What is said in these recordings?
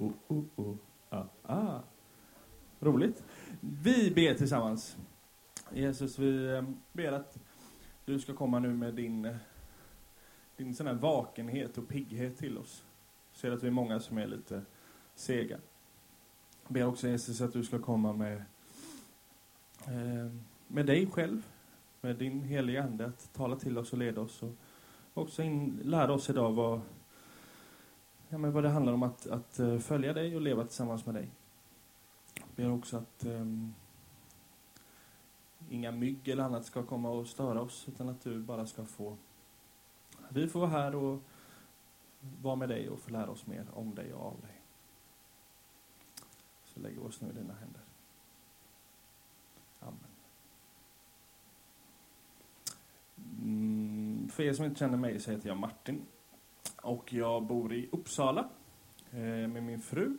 Oh, oh, oh. Ah, ah. Roligt. Vi ber tillsammans. Jesus, vi eh, ber att du ska komma nu med din, eh, din sån här vakenhet och pigghet till oss. Ser att vi är många som är lite sega. Ber också Jesus att du ska komma med, eh, med dig själv, med din heliga Ande, att tala till oss och leda oss. Och också in, lära oss idag vad, ja, men vad det handlar om att, att eh, följa dig och leva tillsammans med dig. Jag ber också att um, inga mygg eller annat ska komma och störa oss, utan att du bara ska få... Vi får vara här och vara med dig och få lära oss mer om dig och av dig. Så lägger vi oss nu i dina händer. Amen. Mm, för er som inte känner mig så heter jag Martin. Och jag bor i Uppsala eh, med min fru.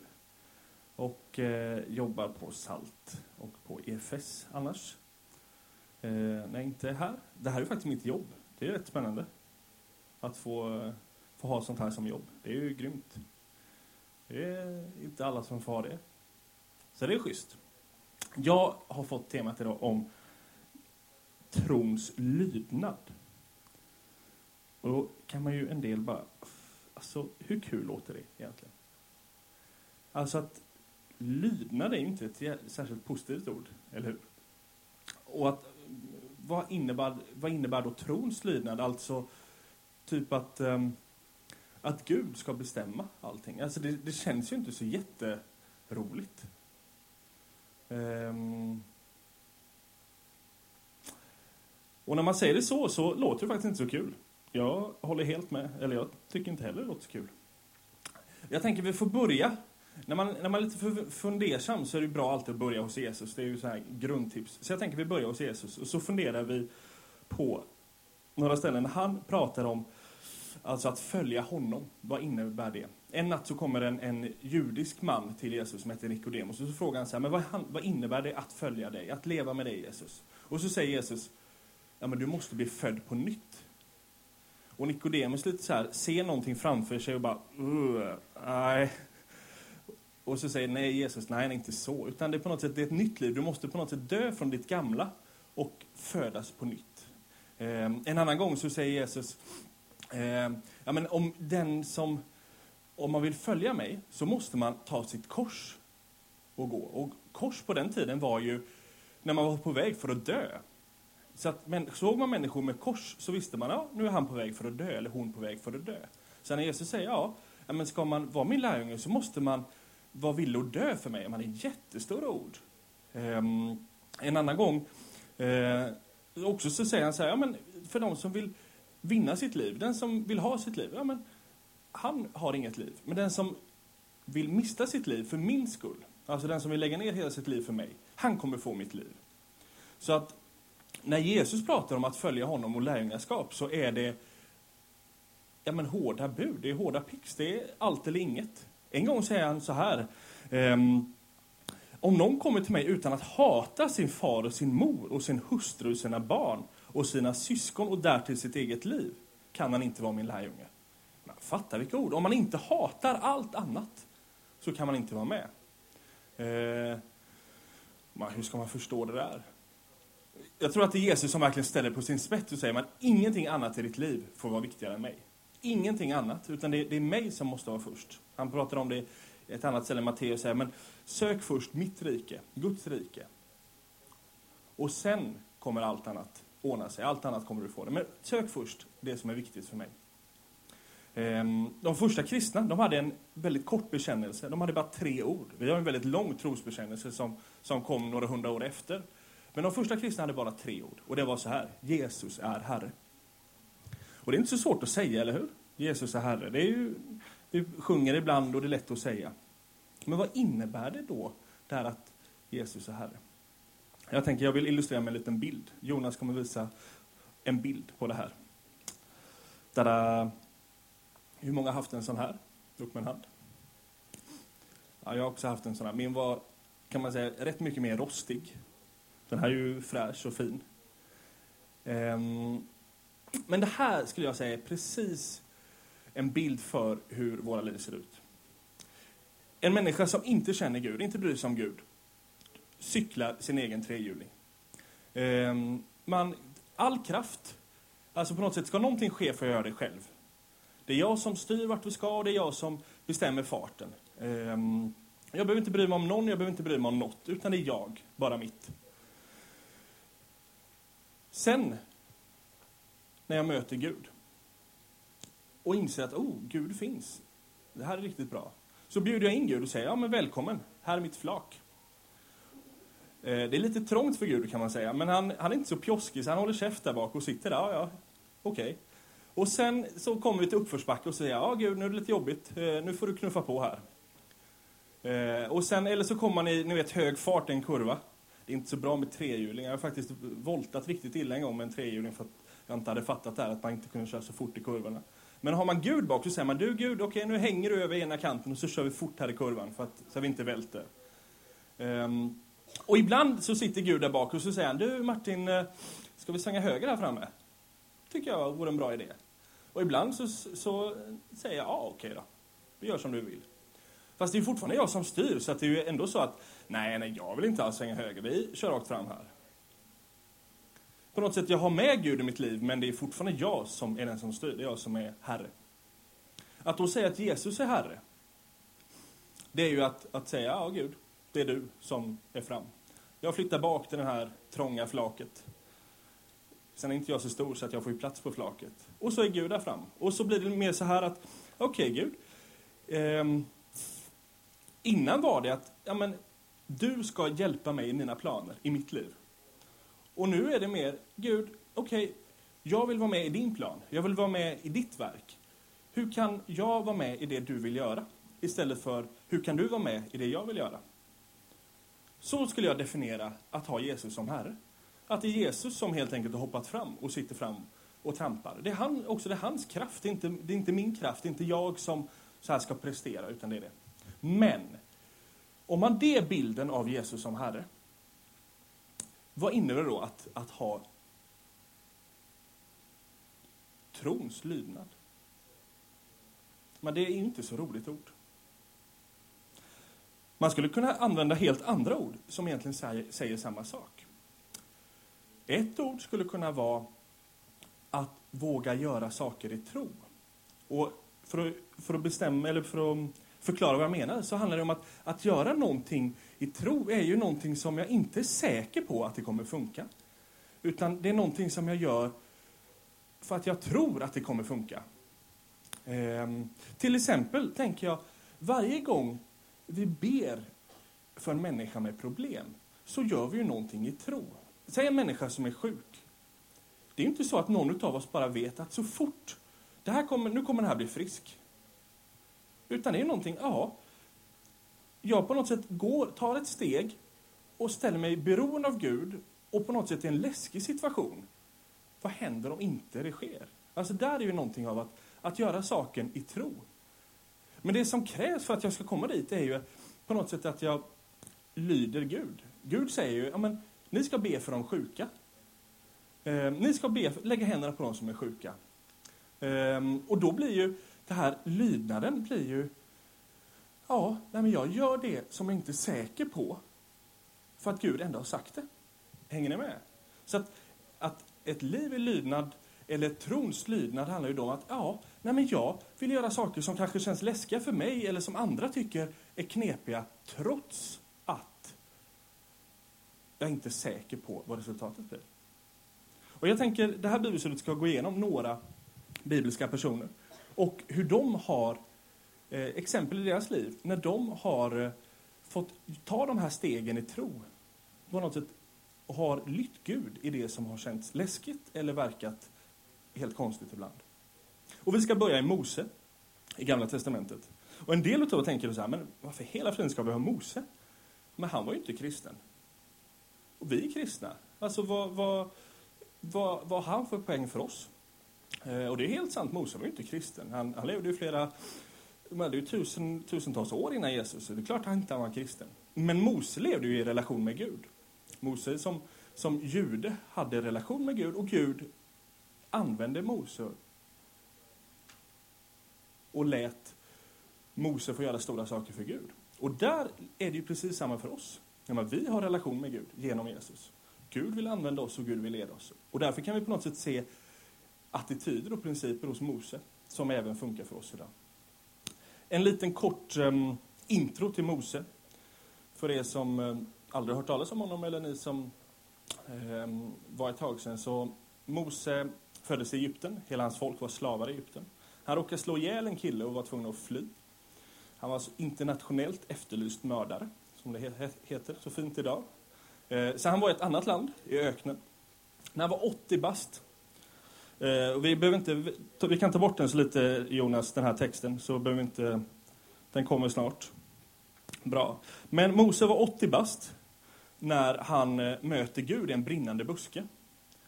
Och eh, jobbar på SALT och på EFS annars. Eh, när jag inte är här. Det här är faktiskt mitt jobb. Det är rätt spännande. Att få, eh, få ha sånt här som jobb. Det är ju grymt. Det är inte alla som får ha det. Så det är schysst. Jag har fått temat idag om trons lydnad. Och då kan man ju en del bara... Alltså, hur kul låter det egentligen? Alltså att lydnad är ju inte ett särskilt positivt ord, eller hur? Och att, vad innebär, vad innebär då trons lydnad? Alltså, typ att, um, att Gud ska bestämma allting. Alltså det, det känns ju inte så jätteroligt. Um, och när man säger det så, så låter det faktiskt inte så kul. Jag håller helt med, eller jag tycker inte heller det låter så kul. Jag tänker vi får börja. När man, när man är lite fundersam så är det bra alltid att börja hos Jesus. Det är ju så här grundtips. Så jag tänker vi börjar hos Jesus och så funderar vi på några ställen. Han pratar om alltså att följa honom. Vad innebär det? En natt så kommer en, en judisk man till Jesus som heter Nikodemus och så frågar han så här, men vad, vad innebär det att följa dig? Att leva med dig Jesus? Och så säger Jesus, ja men du måste bli född på nytt. Och Nikodemus lite så här, ser någonting framför sig och bara, nej. Och så säger nej Jesus, nej nej inte så. Utan det är på något sätt det är ett nytt liv. Du måste på något sätt dö från ditt gamla och födas på nytt. Eh, en annan gång så säger Jesus, eh, ja men om den som, om man vill följa mig så måste man ta sitt kors och gå. Och kors på den tiden var ju när man var på väg för att dö. Så att, men, såg man människor med kors så visste man, ja, nu är han på väg för att dö, eller hon på väg för att dö. Så när Jesus säger, ja, men ska man vara min lärjunge så måste man vara villig att dö för mig. Man är jättestora ord. Um, en annan gång, uh, också så säger han så här, ja, men för de som vill vinna sitt liv, den som vill ha sitt liv, ja, men han har inget liv. Men den som vill mista sitt liv för min skull, alltså den som vill lägga ner hela sitt liv för mig, han kommer få mitt liv. Så att när Jesus pratar om att följa honom och lärjungaskap så är det ja, men hårda bud, det är hårda pix, det är allt eller inget. En gång säger han så här. Um, om någon kommer till mig utan att hata sin far och sin mor och sin hustru och sina barn och sina syskon och därtill sitt eget liv kan han inte vara min lärjunge. Man fattar vilka ord. Om man inte hatar allt annat så kan man inte vara med. Eh, hur ska man förstå det där? Jag tror att det är Jesus som verkligen ställer på sin spets och säger att ingenting annat i ditt liv får vara viktigare än mig. Ingenting annat, utan det, det är mig som måste vara först. Han pratar om det i ett annat ställe, Matteus säger, men sök först mitt rike, Guds rike. Och sen kommer allt annat ordna sig, allt annat kommer du få det. Men sök först det som är viktigt för mig. Ehm, de första kristna de hade en väldigt kort bekännelse. De hade bara tre ord. Vi har en väldigt lång trosbekännelse som, som kom några hundra år efter. Men de första kristna hade bara tre ord. Och det var så här. Jesus är Herre. Och det är inte så svårt att säga, eller hur? Jesus är Herre. Det är ju, vi sjunger ibland och det är lätt att säga. Men vad innebär det då, det här att Jesus är Herre? Jag tänker, jag vill illustrera med en liten bild. Jonas kommer visa en bild på det här. Tada. Hur många har haft en sån här? Upp med en hand. Ja, jag har också haft en sån här. Min var, kan man säga, rätt mycket mer rostig. Den här är ju fräsch och fin. Um, men det här skulle jag säga är precis en bild för hur våra liv ser ut. En människa som inte känner Gud, inte bryr sig om Gud, cyklar sin egen trehjuling. Ehm, man, all kraft, alltså på något sätt, ska någonting ske för att göra det själv. Det är jag som styr vart vi ska och det är jag som bestämmer farten. Ehm, jag behöver inte bry mig om någon, jag behöver inte bry mig om något, utan det är jag, bara mitt. Sen, när jag möter Gud och inser att oh, Gud finns, det här är riktigt bra, så bjuder jag in Gud och säger ja men välkommen, här är mitt flak. Eh, det är lite trångt för Gud kan man säga, men han, han är inte så pjoskig så han håller käft där bak och sitter där, ja, ja, okej. Okay. Och sen så kommer vi till uppförsbacke och säger ja Gud, nu är det lite jobbigt, eh, nu får du knuffa på här. Eh, och sen, eller så kommer man i, ni vet, hög fart i en kurva. Det är inte så bra med trehjulingar. Jag har faktiskt voltat riktigt illa en gång med en trehjuling för att jag inte hade fattat det här, att man inte kunde köra så fort i kurvorna. Men har man Gud bak så säger man, du Gud, okej nu hänger du över ena kanten och så kör vi fort här i kurvan för att, så att vi inte välter. Um, och ibland så sitter Gud där bak och så säger han, du Martin, eh, ska vi svänga höger här framme? Tycker jag vore en bra idé. Och ibland så, så säger jag, ja okej då, vi gör som du vill. Fast det är fortfarande jag som styr, så att det är ju ändå så att, nej, nej, jag vill inte alls svänga höger, vi kör rakt fram här. På något sätt, jag har med Gud i mitt liv, men det är fortfarande jag som är den som styr, det är jag som är Herre. Att då säga att Jesus är Herre, det är ju att, att säga, ja Gud, det är du som är fram. Jag flyttar bak till det här trånga flaket. Sen är inte jag så stor så att jag får plats på flaket. Och så är Gud där fram. Och så blir det mer så här att, okej okay, Gud. Eh, innan var det att, ja men, du ska hjälpa mig i mina planer, i mitt liv. Och nu är det mer, Gud, okej, okay, jag vill vara med i din plan. Jag vill vara med i ditt verk. Hur kan jag vara med i det du vill göra? Istället för, hur kan du vara med i det jag vill göra? Så skulle jag definiera att ha Jesus som Herre. Att det är Jesus som helt enkelt har hoppat fram och sitter fram och trampar. Det är han, också det är hans kraft, det är, inte, det är inte min kraft, det är inte jag som så här ska prestera, utan det är det. Men, om man det bilden av Jesus som Herre, vad innebär det då att, att ha trons lydnad? Men det är ju inte så roligt ord. Man skulle kunna använda helt andra ord som egentligen säger, säger samma sak. Ett ord skulle kunna vara att våga göra saker i tro. Och för att, för att bestämma, eller för att förklara vad jag menar, så handlar det om att, att göra någonting i tro är ju någonting som jag inte är säker på att det kommer funka. Utan det är någonting som jag gör för att jag tror att det kommer funka. Ehm, till exempel tänker jag, varje gång vi ber för en människa med problem, så gör vi ju någonting i tro. Säg en människa som är sjuk. Det är inte så att någon av oss bara vet att så fort det här kommer, nu kommer den här bli frisk. Utan det är någonting, ja, jag på något sätt går, tar ett steg och ställer mig beroende av Gud och på något sätt i en läskig situation. Vad händer om inte det sker? Alltså där är ju någonting av att, att göra saken i tro. Men det som krävs för att jag ska komma dit är ju på något sätt att jag lyder Gud. Gud säger ju, ja men ni ska be för de sjuka. Eh, ni ska be, lägga händerna på de som är sjuka. Eh, och då blir ju det här lydnaden blir ju, ja, nej men jag gör det som jag inte är säker på, för att Gud ändå har sagt det. Hänger ni med? Så att, att ett liv i lydnad, eller trons lydnad, handlar ju då om att, ja, nej men jag vill göra saker som kanske känns läskiga för mig, eller som andra tycker är knepiga, trots att jag inte är säker på vad resultatet blir. Och jag tänker, det här bibelstudiet ska gå igenom några bibliska personer och hur de har, eh, exempel i deras liv, när de har eh, fått ta de här stegen i tro, på något sätt har lytt Gud i det som har känts läskigt eller verkat helt konstigt ibland. Och vi ska börja i Mose, i Gamla Testamentet. Och en del av oss tänker så här, men varför hela friden ska vi ha Mose? Men han var ju inte kristen. Och vi är kristna. Alltså vad, vad, vad, vad har han för poäng för oss? Eh, och det är helt sant, Mose var ju inte kristen. Han, han levde ju flera, det ju tusen, tusentals år innan Jesus, så det är klart att han inte var kristen. Men Mose levde ju i relation med Gud. Mose som, som jude hade relation med Gud och Gud använde Mose och lät Mose få göra stora saker för Gud. Och där är det ju precis samma för oss. Ja, vi har relation med Gud genom Jesus. Gud vill använda oss och Gud vill leda oss. Och därför kan vi på något sätt se attityder och principer hos Mose som även funkar för oss idag. En liten kort um, intro till Mose. För er som um, aldrig hört talas om honom eller ni som um, var ett tag sedan. Så Mose föddes i Egypten. Hela hans folk var slavar i Egypten. Han råkade slå ihjäl en kille och var tvungen att fly. Han var alltså internationellt efterlyst mördare, som det heter så fint idag. Eh, så han var i ett annat land, i öknen. När han var 80 bast. Eh, vi, behöver inte, vi kan ta bort den så lite, Jonas, den här texten, så behöver vi inte... Den kommer snart. Bra. Men Mose var 80 bast när han eh, möter Gud i en brinnande buske.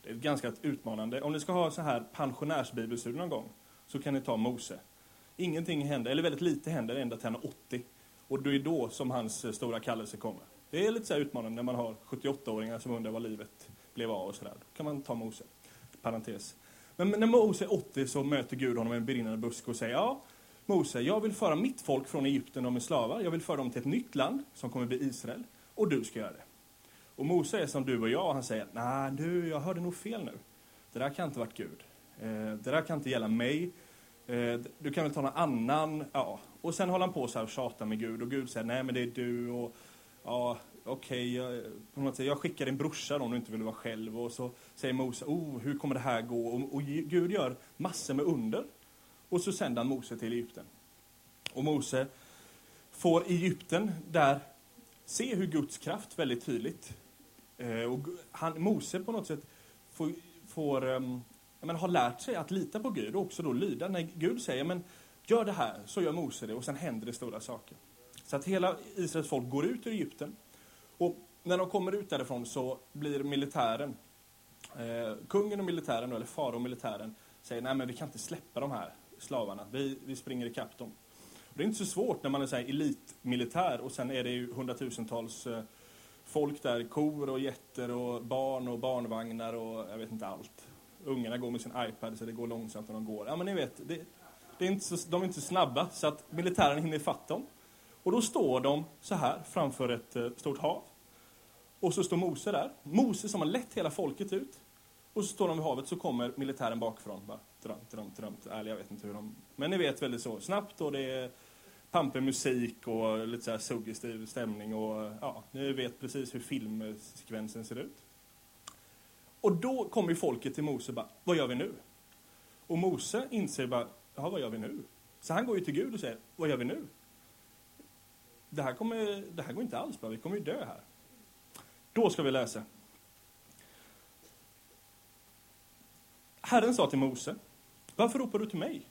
Det är ganska utmanande. Om ni ska ha så här pensionärsbibelstudier någon gång, så kan ni ta Mose. Ingenting händer, eller väldigt lite händer ända till han är 80. Och det är då som hans eh, stora kallelse kommer. Det är lite så utmanande när man har 78-åringar som undrar vad livet blev av och sådär. Då kan man ta Mose. Parentes. Men när Mose är 80 så möter Gud honom i en brinnande buske och säger ja, Mose, jag vill föra mitt folk från Egypten, de är slavar. Jag vill föra dem till ett nytt land som kommer bli Israel. Och du ska göra det. Och Mose är som du och jag, och han säger, nej du, jag hörde nog fel nu. Det där kan inte varit Gud. Eh, det där kan inte gälla mig. Eh, du kan väl ta någon annan. Ja. Och sen håller han på så här och tjatar med Gud och Gud säger, nej men det är du. Och ja, okej, okay, jag, jag skickar din brorsa om du inte vill vara själv. Och så säger Mose, oh, hur kommer det här gå? Och, och Gud gör massor med under. Och så sänder han Mose till Egypten. Och Mose får Egypten där se hur Guds kraft väldigt tydligt. Eh, och han, Mose på något sätt får, får um, men, har lärt sig att lita på Gud och också då lyda. När Gud säger men gör det här, så gör Mose det och sen händer det stora saker. Så att hela Israels folk går ut ur Egypten. Och när de kommer ut därifrån så blir militären, eh, kungen och militären, eller farao och militären, säger nej men vi kan inte släppa de här slavarna, vi, vi springer ikapp dem. Och det är inte så svårt när man är så elitmilitär och sen är det ju hundratusentals eh, folk där, kor och getter och barn och barnvagnar och jag vet inte allt. Ungarna går med sin iPad så det går långsamt när de går. Ja men ni vet, det, det är inte så, de är inte så snabba så att militären hinner ifatt dem. Och då står de så här framför ett eh, stort hav. Och så står Mose där. Mose som har lett hela folket ut. Och så står de vid havet så kommer militären bakifrån. Bara, drömt, drömt, drömt. Ärligt, jag vet inte hur de... Men ni vet väldigt så snabbt och det är pampig musik och lite så här suggestiv stämning och ja, ni vet precis hur filmsekvensen ser ut. Och då kommer ju folket till Mose och bara, vad gör vi nu? Och Mose inser bara, jaha, vad gör vi nu? Så han går ju till Gud och säger, vad gör vi nu? Det här, kommer, det här går inte alls bra, vi kommer ju dö här. Då ska vi läsa. Herren sa till Mose, varför ropar du till mig?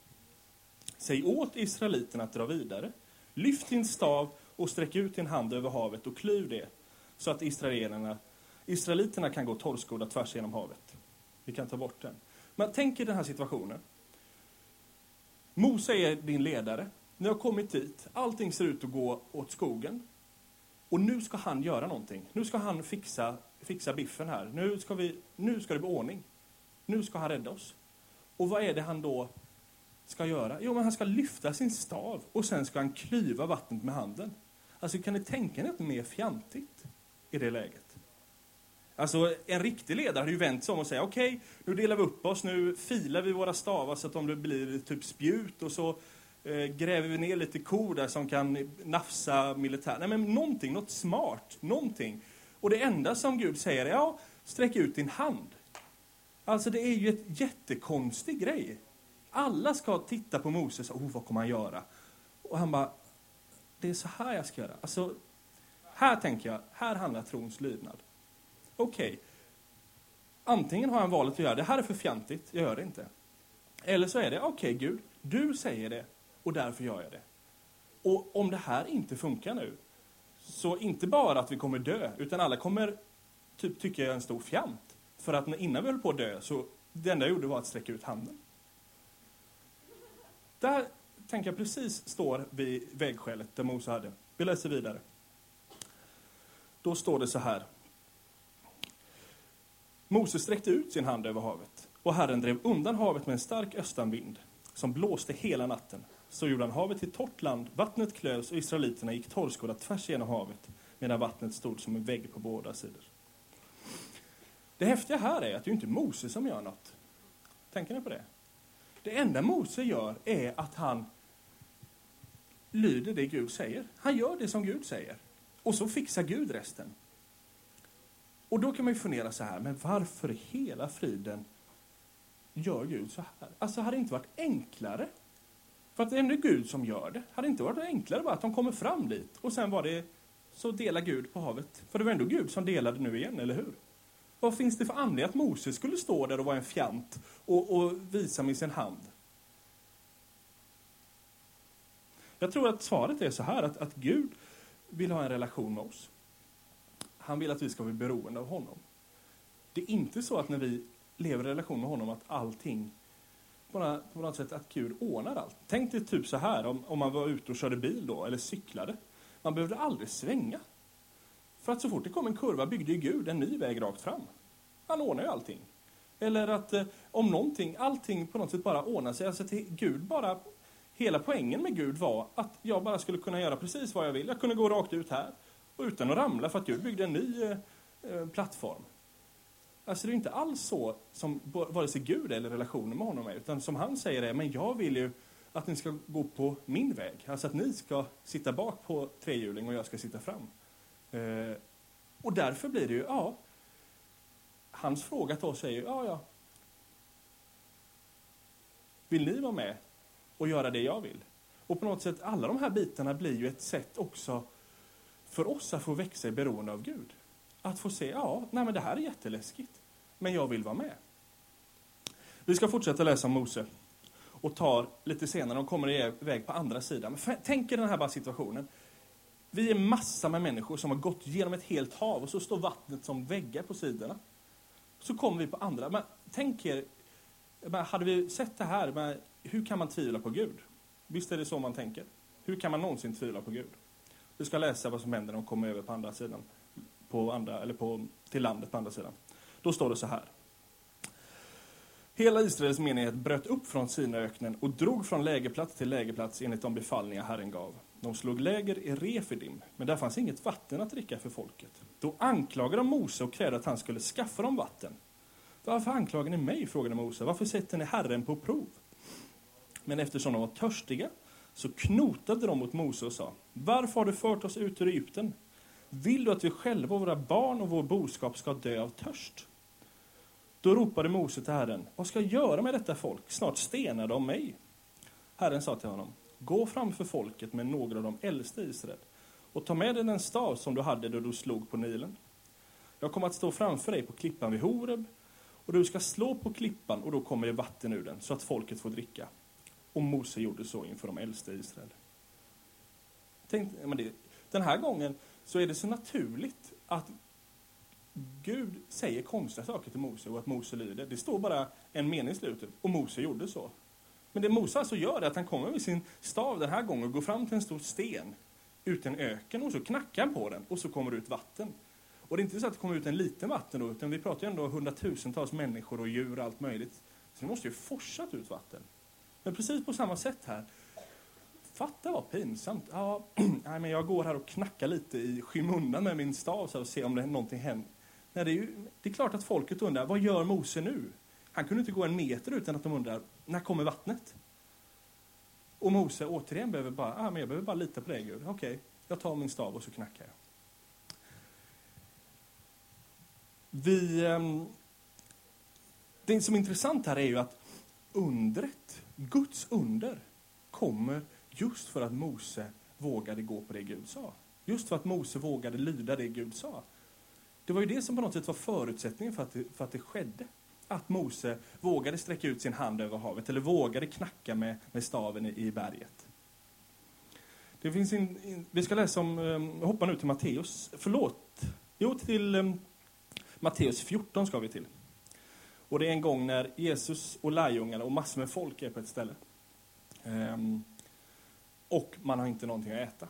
Säg åt israeliterna att dra vidare. Lyft din stav och sträck ut din hand över havet och klyv det, så att israelerna, israeliterna kan gå torrskodda tvärs genom havet. Vi kan ta bort den. Men tänk er den här situationen. Mose är din ledare. Nu har kommit dit, allting ser ut att gå åt skogen. Och nu ska han göra någonting. Nu ska han fixa, fixa biffen här. Nu ska, vi, nu ska det bli ordning. Nu ska han rädda oss. Och vad är det han då ska göra? Jo, men han ska lyfta sin stav och sen ska han klyva vattnet med handen. Alltså, kan ni tänka er något mer fjantigt i det läget? Alltså, en riktig ledare hade ju vänt sig om och sagt okej, okay, nu delar vi upp oss, nu filar vi våra stavar så att de blir typ spjut och så Eh, gräver vi ner lite kor där som kan nafsa militär. Nej, men någonting, något smart, någonting. Och det enda som Gud säger är, ja, sträck ut din hand. Alltså det är ju ett jättekonstig grej. Alla ska titta på Moses, oh, vad kommer han göra? Och han bara, det är så här jag ska göra. Alltså, här tänker jag, här handlar trons lydnad. Okej, okay. antingen har han valet att göra det här är för fjantigt, jag gör det inte. Eller så är det, okej okay, Gud, du säger det, och därför gör jag det. Och om det här inte funkar nu, så inte bara att vi kommer dö, utan alla kommer typ tycka jag är en stor fjant. För att innan vi höll på att dö, så det enda jag gjorde var att sträcka ut handen. Där tänker jag precis står vid vägskälet där Mose hade. Vi läser vidare. Då står det så här. Mose sträckte ut sin hand över havet och Herren drev undan havet med en stark östanvind som blåste hela natten så gjorde han havet till torrt land, vattnet klövs och israeliterna gick torrskodda tvärs genom havet medan vattnet stod som en vägg på båda sidor. Det häftiga här är att det är inte Mose som gör något. Tänker ni på det? Det enda Mose gör är att han lyder det Gud säger. Han gör det som Gud säger. Och så fixar Gud resten. Och då kan man ju fundera så här, men varför i hela friden gör Gud så här? Alltså, hade det inte varit enklare? För att det är ändå Gud som gör det. Hade det inte varit enklare bara att de kommer fram dit och sen var det så delar Gud på havet? För det var ändå Gud som delade nu igen, eller hur? Vad finns det för anledning att Moses skulle stå där och vara en fjant och, och visa med sin hand? Jag tror att svaret är så här, att, att Gud vill ha en relation med oss. Han vill att vi ska bli beroende av honom. Det är inte så att när vi lever i relation med honom att allting, bara på något sätt att Gud ordnar allt. Tänk dig typ så här, om, om man var ute och körde bil då, eller cyklade. Man behövde aldrig svänga. För att så fort det kom en kurva byggde ju Gud en ny väg rakt fram. Han ordnar ju allting. Eller att eh, om någonting, allting på något sätt bara ordnar sig. Alltså till Gud bara, hela poängen med Gud var att jag bara skulle kunna göra precis vad jag vill. Jag kunde gå rakt ut här och utan att ramla för att Gud byggde en ny eh, eh plattform. Alltså det är inte alls så som vare sig Gud eller relationen med honom är, utan som han säger är, men jag vill ju att ni ska gå på min väg. Alltså att ni ska sitta bak på trehjuling och jag ska sitta fram. Eh, och därför blir det ju, ja, hans fråga till oss är ju, ja, ja. Vill ni vara med och göra det jag vill? Och på något sätt, alla de här bitarna blir ju ett sätt också för oss att få växa i beroende av Gud. Att få se, ja, nej men det här är jätteläskigt, men jag vill vara med. Vi ska fortsätta läsa om Mose och tar lite senare, de kommer iväg på andra sidan. Men tänk er den här bara situationen. Vi är massa med människor som har gått genom ett helt hav och så står vattnet som väggar på sidorna. Så kommer vi på andra. Men tänk er, hade vi sett det här, men hur kan man tvivla på Gud? Visst är det så man tänker? Hur kan man någonsin tvivla på Gud? Vi ska läsa vad som händer när de kommer över på andra sidan, på andra, eller på, till landet på andra sidan. Då står det så här. Hela Israels menighet bröt upp från Sinaöknen och drog från lägerplats till lägerplats enligt de befallningar Herren gav. De slog läger i Refidim, men där fanns inget vatten att dricka för folket. Då anklagade de Mose och krävde att han skulle skaffa dem vatten. Varför anklagar ni mig? frågade Mose. Varför sätter ni Herren på prov? Men eftersom de var törstiga så knotade de mot Mose och sa Varför har du fört oss ut ur Egypten? Vill du att vi själva och våra barn och vår boskap ska dö av törst? Då ropade Mose till Herren, vad ska jag göra med detta folk? Snart stenar de mig. Herren sa till honom, gå framför folket med några av de äldste i Israel och ta med dig den stav som du hade då du slog på Nilen. Jag kommer att stå framför dig på klippan vid Horeb och du ska slå på klippan och då kommer det vatten ur den så att folket får dricka. Och Mose gjorde så inför de äldste i Israel. Tänk, men det, den här gången så är det så naturligt att Gud säger konstiga saker till Mose och att Mose lyder. Det står bara en mening i slutet och Mose gjorde så. Men det Mose alltså gör är att han kommer med sin stav den här gången och går fram till en stor sten ut i en öken och så knackar han på den och så kommer det ut vatten. Och det är inte så att det kommer ut en liten vatten då, utan vi pratar ju ändå hundratusentals människor och djur och allt möjligt. Så det måste ju forsat ut vatten. Men precis på samma sätt här. Fatta vad pinsamt. Ja, nej, men jag går här och knackar lite i skymundan med min stav så och ser om det någonting händer. Nej, det, är ju, det är klart att folket undrar, vad gör Mose nu? Han kunde inte gå en meter utan att de undrar, när kommer vattnet? Och Mose återigen behöver bara, ah, men jag behöver bara lita på dig Gud. Okej, okay, jag tar min stav och så knackar jag. Vi, ehm, det som är intressant här är ju att undret, Guds under, kommer just för att Mose vågade gå på det Gud sa. Just för att Mose vågade lyda det Gud sa. Det var ju det som på något sätt var förutsättningen för att det, för att det skedde. Att Mose vågade sträcka ut sin hand över havet, eller vågade knacka med, med staven i, i berget. Det finns in, in, vi ska läsa om, ehm, um, hoppa nu till Matteus, förlåt, jo till um, Matteus 14 ska vi till. Och det är en gång när Jesus och lärjungarna och massor med folk är på ett ställe. Um, och man har inte någonting att äta.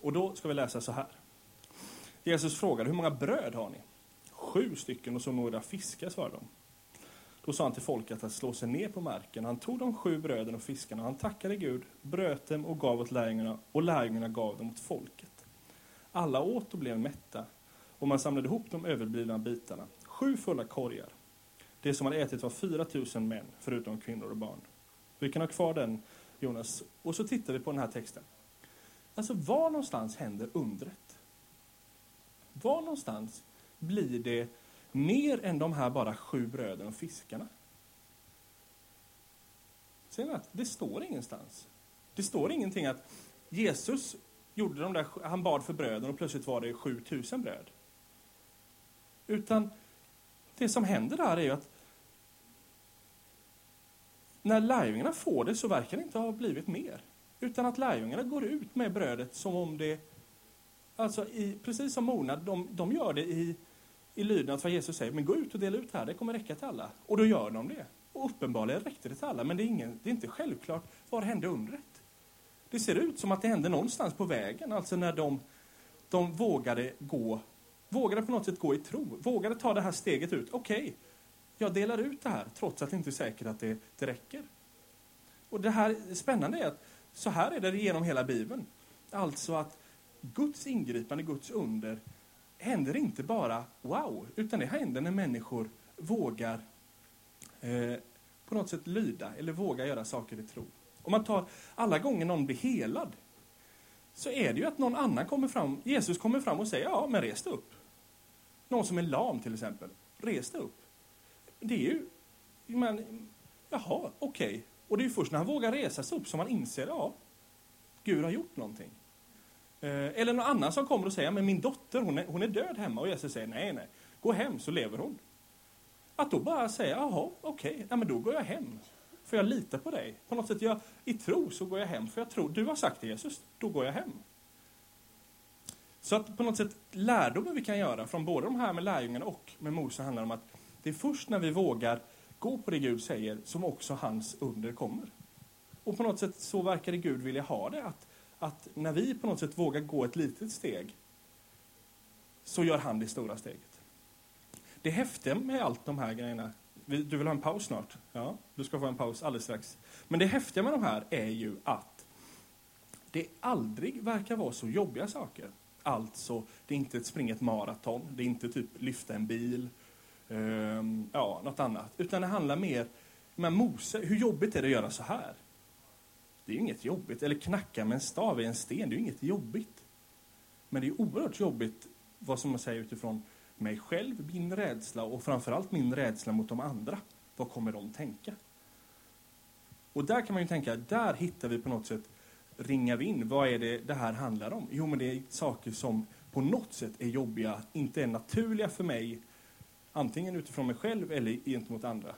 Och då ska vi läsa så här. Jesus frågade, hur många bröd har ni? Sju stycken och så några fiskar, svarade de. Då sa han till folket att slå sig ner på marken. Han tog de sju bröden och fiskarna, han tackade Gud, bröt dem och gav åt lärjungarna, och lärjungarna gav dem åt folket. Alla åt och blev mätta, och man samlade ihop de överblivna bitarna, sju fulla korgar. Det som hade ätit var 4 000 män, förutom kvinnor och barn. Vi kan ha kvar den, Jonas. Och så tittar vi på den här texten. Alltså, var någonstans händer undret? Var någonstans blir det mer än de här bara sju bröden och fiskarna? Ser ni att det står ingenstans. Det står ingenting att Jesus gjorde de där, han bad för bröden och plötsligt var det 7000 bröd. Utan det som händer där är ju att när lärjungarna får det så verkar det inte ha blivit mer. Utan att lärjungarna går ut med brödet som om det, alltså i, precis som Mona, de, de gör det i, i lydnad vad Jesus säger, men gå ut och dela ut här, det kommer räcka till alla. Och då gör de det. Och uppenbarligen räckte det till alla, men det är, ingen, det är inte självklart var hände undret. Det ser ut som att det hände någonstans på vägen, alltså när de, de vågade gå, vågade på något sätt gå i tro, vågade ta det här steget ut. Okej, okay, jag delar ut det här, trots att det inte är säkert att det, det räcker. Och det här spännande är att så här är det genom hela Bibeln. Alltså att Guds ingripande, Guds under, händer inte bara wow, utan det händer när människor vågar eh, på något sätt lyda eller vågar göra saker i tro. Om man tar alla gånger någon blir helad, så är det ju att någon annan kommer fram, Jesus kommer fram och säger ja, men res dig upp. Någon som är lam till exempel, res dig upp. Det är ju, men, jaha, okej. Okay. Och det är ju först när han vågar resa sig upp som han inser, ja, Gud har gjort någonting. Eh, eller någon annan som kommer och säger, men min dotter, hon är, hon är död hemma. Och Jesus säger, nej, nej, gå hem så lever hon. Att då bara säga, jaha, okej, okay, ja, men då går jag hem. För jag litar på dig. På något sätt, jag, i tro så går jag hem. För jag tror, du har sagt det Jesus, då går jag hem. Så att på något sätt, lärdomen vi kan göra från både de här med lärjungarna och med Mose handlar om att det är först när vi vågar gå på det Gud säger som också hans under kommer. Och på något sätt så verkar det Gud vilja ha det, att, att när vi på något sätt vågar gå ett litet steg så gör han det stora steget. Det häftiga med allt de här grejerna, du vill ha en paus snart? Ja, du ska få en paus alldeles strax. Men det häftiga med de här är ju att det aldrig verkar vara så jobbiga saker. Alltså, det är inte att springa ett maraton, det är inte typ lyfta en bil, Ehm, ja, något annat. Utan det handlar mer, men Mose, hur jobbigt är det att göra så här? Det är ju inget jobbigt. Eller knacka med en stav i en sten, det är ju inget jobbigt. Men det är oerhört jobbigt, vad som man säger utifrån mig själv, min rädsla och framförallt min rädsla mot de andra. Vad kommer de tänka? Och där kan man ju tänka, där hittar vi på något sätt, ringar vi in, vad är det det här handlar om? Jo, men det är saker som på något sätt är jobbiga, inte är naturliga för mig, antingen utifrån mig själv eller gentemot andra.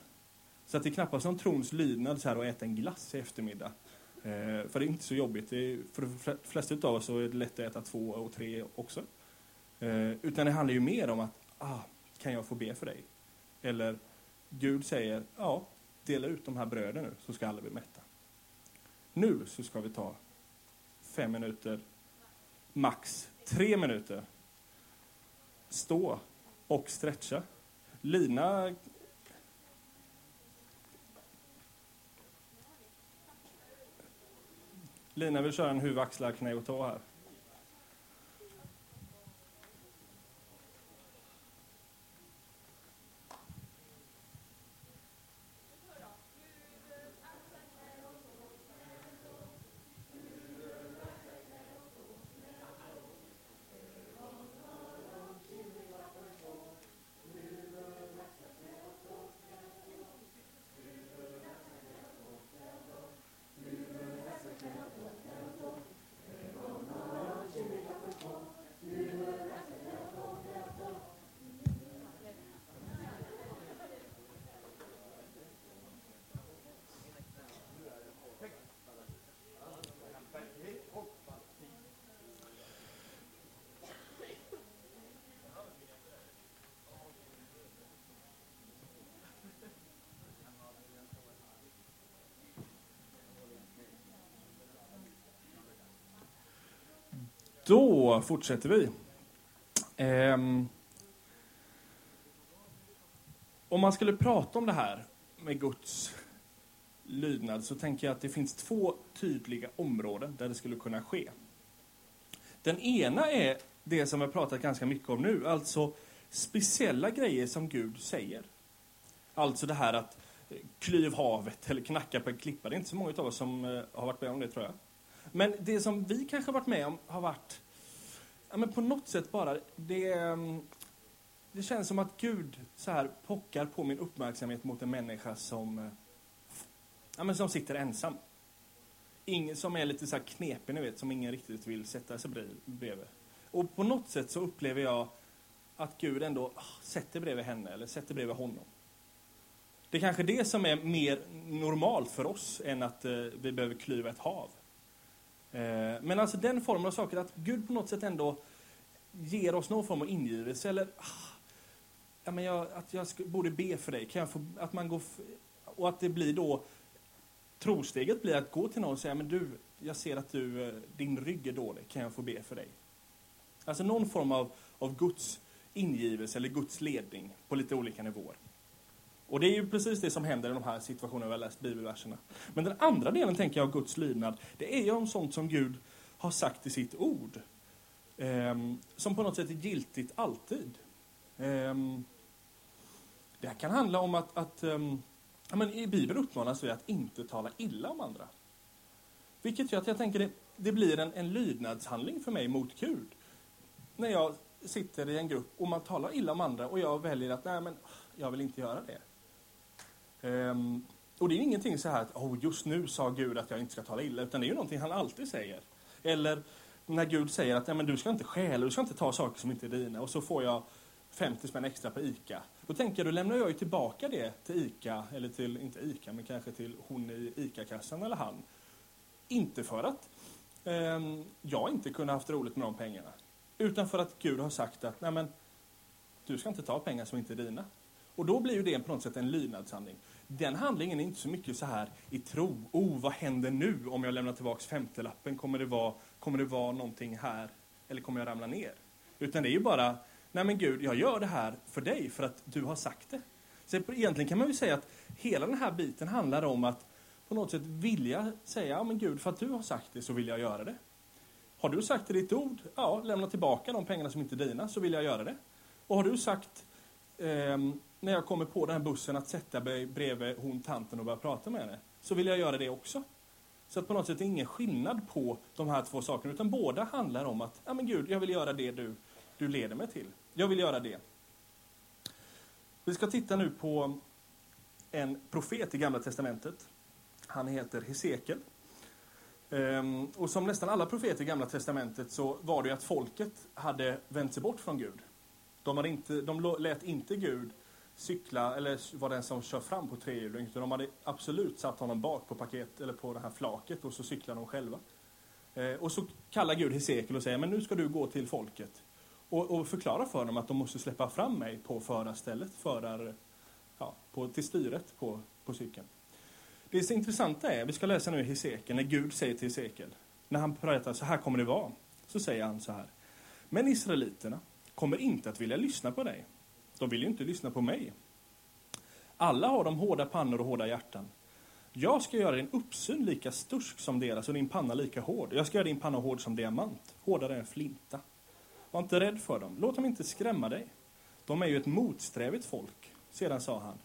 Så att det är knappast som trons lydnad så här, att äta en glass i eftermiddag. Eh, för det är inte så jobbigt. Är, för de flesta av oss så är det lätt att äta två och tre också. Eh, utan det handlar ju mer om att, ah, kan jag få be för dig? Eller Gud säger, ja, dela ut de här bröden nu så ska alla bli mätta. Nu så ska vi ta fem minuter, max tre minuter. Stå och stretcha. Lina Lina vill köra en huvud, axlar, knä och tå här. Då fortsätter vi. Um, om man skulle prata om det här, med Guds lydnad så tänker jag att det finns två tydliga områden där det skulle kunna ske. Den ena är det som jag pratat ganska mycket om nu, alltså speciella grejer som Gud säger. Alltså det här att klyv havet eller knacka på en klippa. Det är inte så många av oss som eh, har varit med om det tror jag. Men det som vi kanske har varit med om har varit, ja men på något sätt bara, det, mm, det känns som att Gud så här pockar på min uppmärksamhet mot en människa som, eh, ja men som sitter ensam. Ingen, som är lite så här knepig, ni vet, som ingen riktigt vill sätta sig bredvid. Och på något sätt så upplever jag att Gud ändå ah, sätter bredvid henne eller sätter bredvid honom. Det är kanske det som är mer normalt för oss än att eh, vi behöver klyva ett hav. Eh, men alltså den formen av saker, att Gud på något sätt ändå ger oss någon form av ingivelse eller ah, ja, men jag, att jag borde be för dig, kan jag få, att man går, och att det blir då, trosteget blir att gå till någon och säga, men du, jag ser att du, eh, din rygg är dålig, kan jag få be för dig? Alltså någon form av, av Guds ingivelse eller Guds ledning på lite olika nivåer. Och det är ju precis det som händer i de här situationerna vi har läst bibelverserna. Men den andra delen, tänker jag, av Guds lydnad, det är ju om sånt som Gud har sagt i sitt ord. Eh, som på något sätt är giltigt alltid. Eh, det kan handla om att, att um, ja, men i Bibeln uppmanas vi att inte tala illa om andra. Vilket gör att jag tänker det, det blir en, en lydnadshandling för mig mot Gud. När jag sitter i en grupp och man talar illa om andra och jag väljer att nej men jag vill inte göra det. Um, och det är ingenting så här att oh, just nu sa Gud att jag inte ska tala illa, utan det är ju någonting han alltid säger. Eller när Gud säger att ja men du ska inte stjäla, du ska inte ta saker som inte är dina och så får jag 50 spänn extra på ICA. Då tänker jag, då lämnar jag ju tillbaka det till ICA, eller till, inte ICA, men kanske till hon i ICA-kassan eller han. Inte för att um, jag inte kunde haft roligt med de pengarna. Utan för att Gud har sagt att, nej men, du ska inte ta pengar som inte är dina. Och då blir ju det på något sätt en lydnadshandling. Den handlingen är inte så mycket så här i tro. Oh, vad händer nu om jag lämnar tillbaks femtelappen? Kommer det vara, kommer det vara någonting här? Eller kommer jag ramla ner? Utan det är ju bara, nej men Gud, jag gör det här för dig, för att du har sagt det. Så egentligen kan man ju säga att hela den här biten handlar om att på något sätt vilja säga, ja men Gud, för att du har sagt det så vill jag göra det. Har du sagt i ditt ord, ja, lämna tillbaka de pengarna som inte är dina, så vill jag göra det. Och har du sagt, eh, när jag kommer på den här bussen, att sätta mig bredvid hon tanten och börja prata med henne, så vill jag göra det också. Så att på något sätt är det ingen skillnad på de här två sakerna, utan båda handlar om att, ja men Gud, jag vill göra det du, du leder mig till. Jag vill göra det. Vi ska titta nu på en profet i Gamla Testamentet. Han heter Hesekiel. Ehm, och som nästan alla profeter i Gamla Testamentet så var det ju att folket hade vänt sig bort från Gud. De, hade inte, de lät inte Gud cykla eller vara den som kör fram på trehjuling, utan de hade absolut satt honom bak på paket eller på det här flaket och så cyklar de själva. Eh, och så kallar Gud Hesekiel och säger, men nu ska du gå till folket och, och förklara för dem att de måste släppa fram mig på förarstället, förar, ja, på, till styret på, på cykeln. Det så intressanta är, vi ska läsa nu i Hesekiel, när Gud säger till Hesekiel, när han pratar så här kommer det vara, så säger han så här. Men israeliterna kommer inte att vilja lyssna på dig. De vill ju inte lyssna på mig. Alla har de hårda pannor och hårda hjärtan. Jag ska göra din uppsyn lika stursk som deras och din panna lika hård. Jag ska göra din panna hård som diamant, hårdare än flinta. Var inte rädd för dem, låt dem inte skrämma dig. De är ju ett motsträvigt folk. Sedan sa han,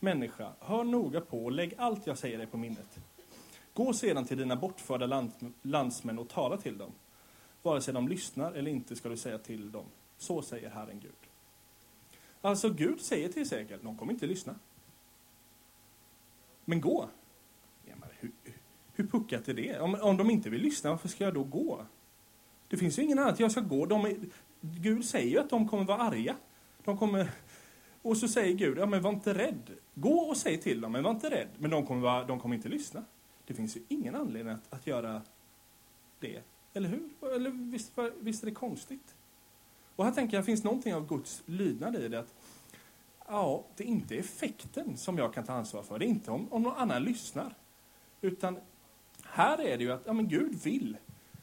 Människa, hör noga på och lägg allt jag säger dig på minnet. Gå sedan till dina bortförda land, landsmän och tala till dem. Vare sig de lyssnar eller inte ska du säga till dem. Så säger Herren Gud. Alltså Gud säger till Hesekiel, de kommer inte lyssna. Men gå. Ja, men hur, hur puckat är det? Om, om de inte vill lyssna, varför ska jag då gå? Det finns ju ingen annan att jag ska gå. De är, Gud säger ju att de kommer vara arga. De kommer och så säger Gud, ja men var inte rädd. Gå och säg till dem, men var inte rädd. Men de kommer, vara, de kommer inte lyssna. Det finns ju ingen anledning att, att göra det. Eller hur? Eller visst, visst är det konstigt? Och här tänker jag, finns någonting av Guds lydnad i det. Att, ja, det är inte effekten som jag kan ta ansvar för. Det är inte om, om någon annan lyssnar. Utan här är det ju att ja, men Gud vill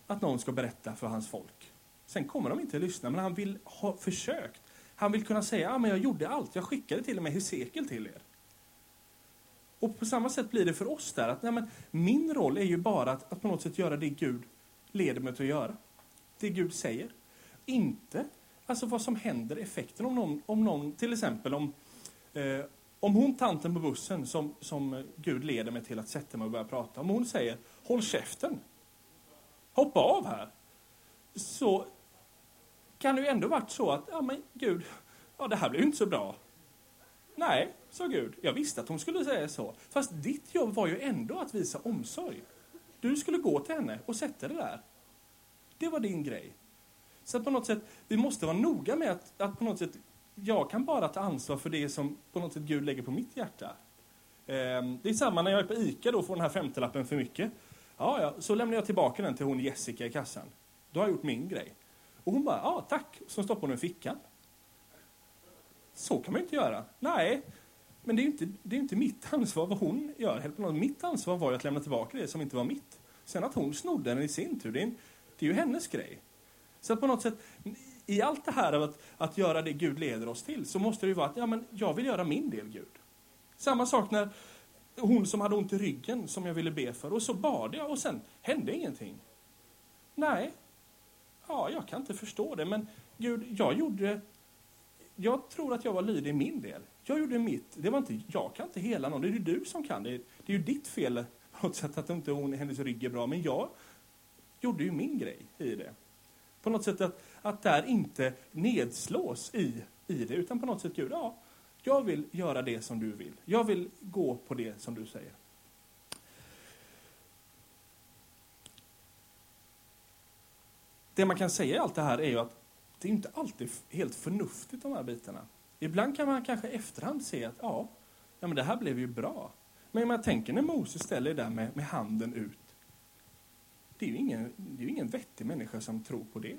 att någon ska berätta för hans folk. Sen kommer de inte att lyssna, men han vill ha försökt han vill kunna säga, ja men jag gjorde allt, jag skickade till och med Hesekiel till er. Och på samma sätt blir det för oss där, att nej, men, min roll är ju bara att, att på något sätt göra det Gud leder mig till att göra. Det Gud säger. Inte alltså vad som händer, effekten om någon, om någon till exempel om, eh, om hon tanten på bussen som, som Gud leder mig till att sätta mig och börja prata, om hon säger håll käften, hoppa av här, så kan det ju ändå varit så att, ja men Gud, ja det här blir ju inte så bra. Nej, sa Gud, jag visste att hon skulle säga så. Fast ditt jobb var ju ändå att visa omsorg. Du skulle gå till henne och sätta dig där. Det var din grej. Så att på något sätt, vi måste vara noga med att, att på något sätt, jag kan bara ta ansvar för det som på något sätt Gud lägger på mitt hjärta. Ehm, det är samma när jag är på ICA och får den här femtelappen för mycket. Ja, ja, så lämnar jag tillbaka den till hon Jessica i kassan. Då har jag gjort min grej. Och hon bara, ja tack, så stoppar hon den i fickan. Så kan man ju inte göra. Nej, men det är ju inte, det är inte mitt ansvar vad hon gör. Mitt ansvar var ju att lämna tillbaka det som inte var mitt. Sen att hon snodde den i sin tur, det är, en, det är ju hennes grej. Så att på något sätt, i allt det här av att, att göra det Gud leder oss till, så måste det ju vara att ja, men jag vill göra min del, Gud. Samma sak när hon som hade ont i ryggen, som jag ville be för, och så bad jag och sen hände ingenting. Nej, ja, jag kan inte förstå det, men Gud, jag gjorde jag tror att jag var lydig i min del. Jag gjorde mitt. Det var inte, jag kan inte hela någon, det är ju du som kan. Det är, det är ju ditt fel på något sätt att inte hon, hennes rygg är bra. Men jag gjorde ju min grej i det. På något sätt att, att där inte nedslås i, i det, utan på något sätt, Gud, ja, jag vill göra det som du vill. Jag vill gå på det som du säger. Det man kan säga i allt det här är ju att det är inte alltid helt förnuftigt de här bitarna. Ibland kan man kanske i efterhand se att ja, ja men det här blev ju bra. Men man tänker när Moses ställer det där med, med handen ut. Det är, ju ingen, det är ingen vettig människa som tror på det.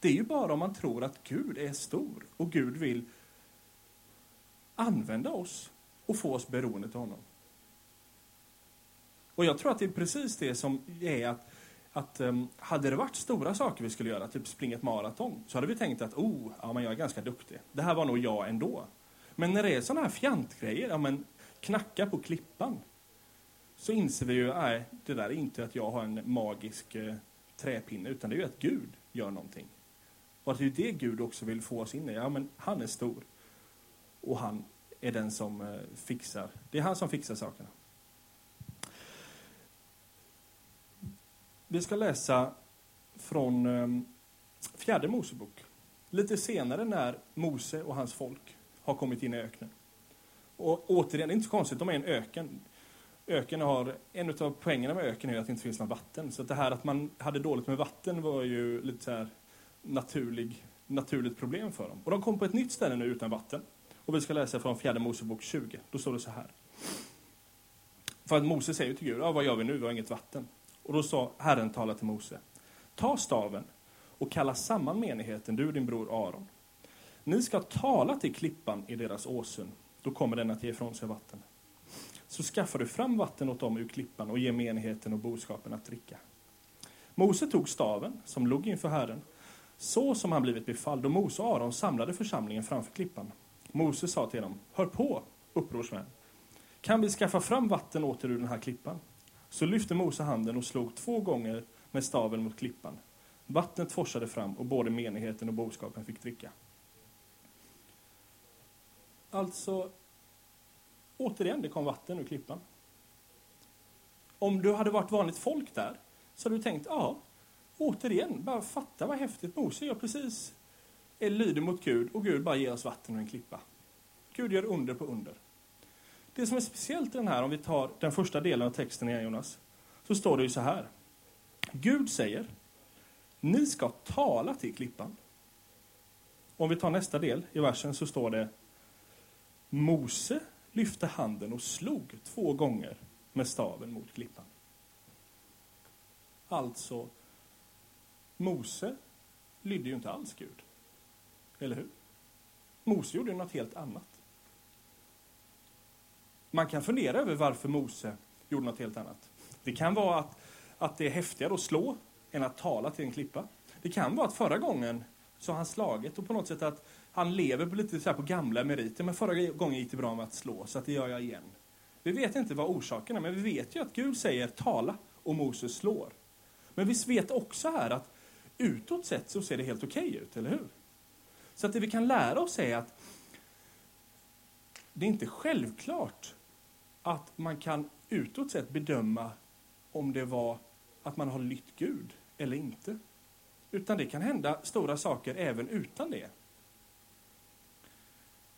Det är ju bara om man tror att Gud är stor och Gud vill använda oss och få oss beroende till honom. Och jag tror att det är precis det som är att att um, hade det varit stora saker vi skulle göra, typ springa ett maraton, så hade vi tänkt att oh, ja, men jag är ganska duktig. Det här var nog jag ändå. Men när det är sådana här fjantgrejer, ja, men knacka på klippan, så inser vi ju att det där är inte att jag har en magisk eh, träpinne, utan det är ju att Gud gör någonting. Och att det är det Gud också vill få oss in i. Ja, men han är stor. Och han är den som eh, fixar. Det är han som fixar sakerna. Vi ska läsa från eh, fjärde Mosebok. Lite senare när Mose och hans folk har kommit in i öknen. Och återigen, det är inte så konstigt, de är i en öken. Öken har, en av poängerna med öken är att det inte finns något vatten. Så det här att man hade dåligt med vatten var ju lite så här naturlig, naturligt problem för dem. Och de kom på ett nytt ställe nu utan vatten. Och vi ska läsa från fjärde Mosebok 20. Då står det så här. För att Mose säger till Gud, ja, vad gör vi nu? Vi har inget vatten. Och då sa Herren tala till Mose. Ta staven och kalla samman menigheten, du och din bror Aron. Ni ska tala till klippan i deras åsyn, då kommer den att ge ifrån sig vatten. Så skaffar du fram vatten åt dem ur klippan och ger menigheten och boskapen att dricka. Mose tog staven, som låg inför Herren, så som han blivit befalld, och Mose och Aron samlade församlingen framför klippan. Mose sa till dem, hör på, upprorsmän. Kan vi skaffa fram vatten åt er ur den här klippan? Så lyfte Mose handen och slog två gånger med staven mot klippan. Vattnet forsade fram och både menigheten och boskapen fick dricka. Alltså, återigen, det kom vatten ur klippan. Om du hade varit vanligt folk där, så hade du tänkt, ja, återigen, bara fatta vad häftigt. Mose gör precis, är lyder mot Gud och Gud bara ger oss vatten ur en klippa. Gud gör under på under. Det som är speciellt i den här, om vi tar den första delen av texten igen Jonas, så står det ju så här. Gud säger, ni ska tala till klippan. Om vi tar nästa del i versen så står det, Mose lyfte handen och slog två gånger med staven mot klippan. Alltså, Mose lydde ju inte alls Gud. Eller hur? Mose gjorde något helt annat. Man kan fundera över varför Mose gjorde något helt annat. Det kan vara att, att det är häftigare att slå än att tala till en klippa. Det kan vara att förra gången så har han slagit och på något sätt att han lever på lite så på gamla meriter. Men förra gången gick det bra med att slå, så att det gör jag igen. Vi vet inte vad orsaken är, men vi vet ju att Gud säger tala och Moses slår. Men vi vet också här att utåt sett så ser det helt okej okay ut, eller hur? Så att det vi kan lära oss är att det är inte självklart att man kan utåt sett bedöma om det var att man har lytt Gud eller inte. Utan det kan hända stora saker även utan det.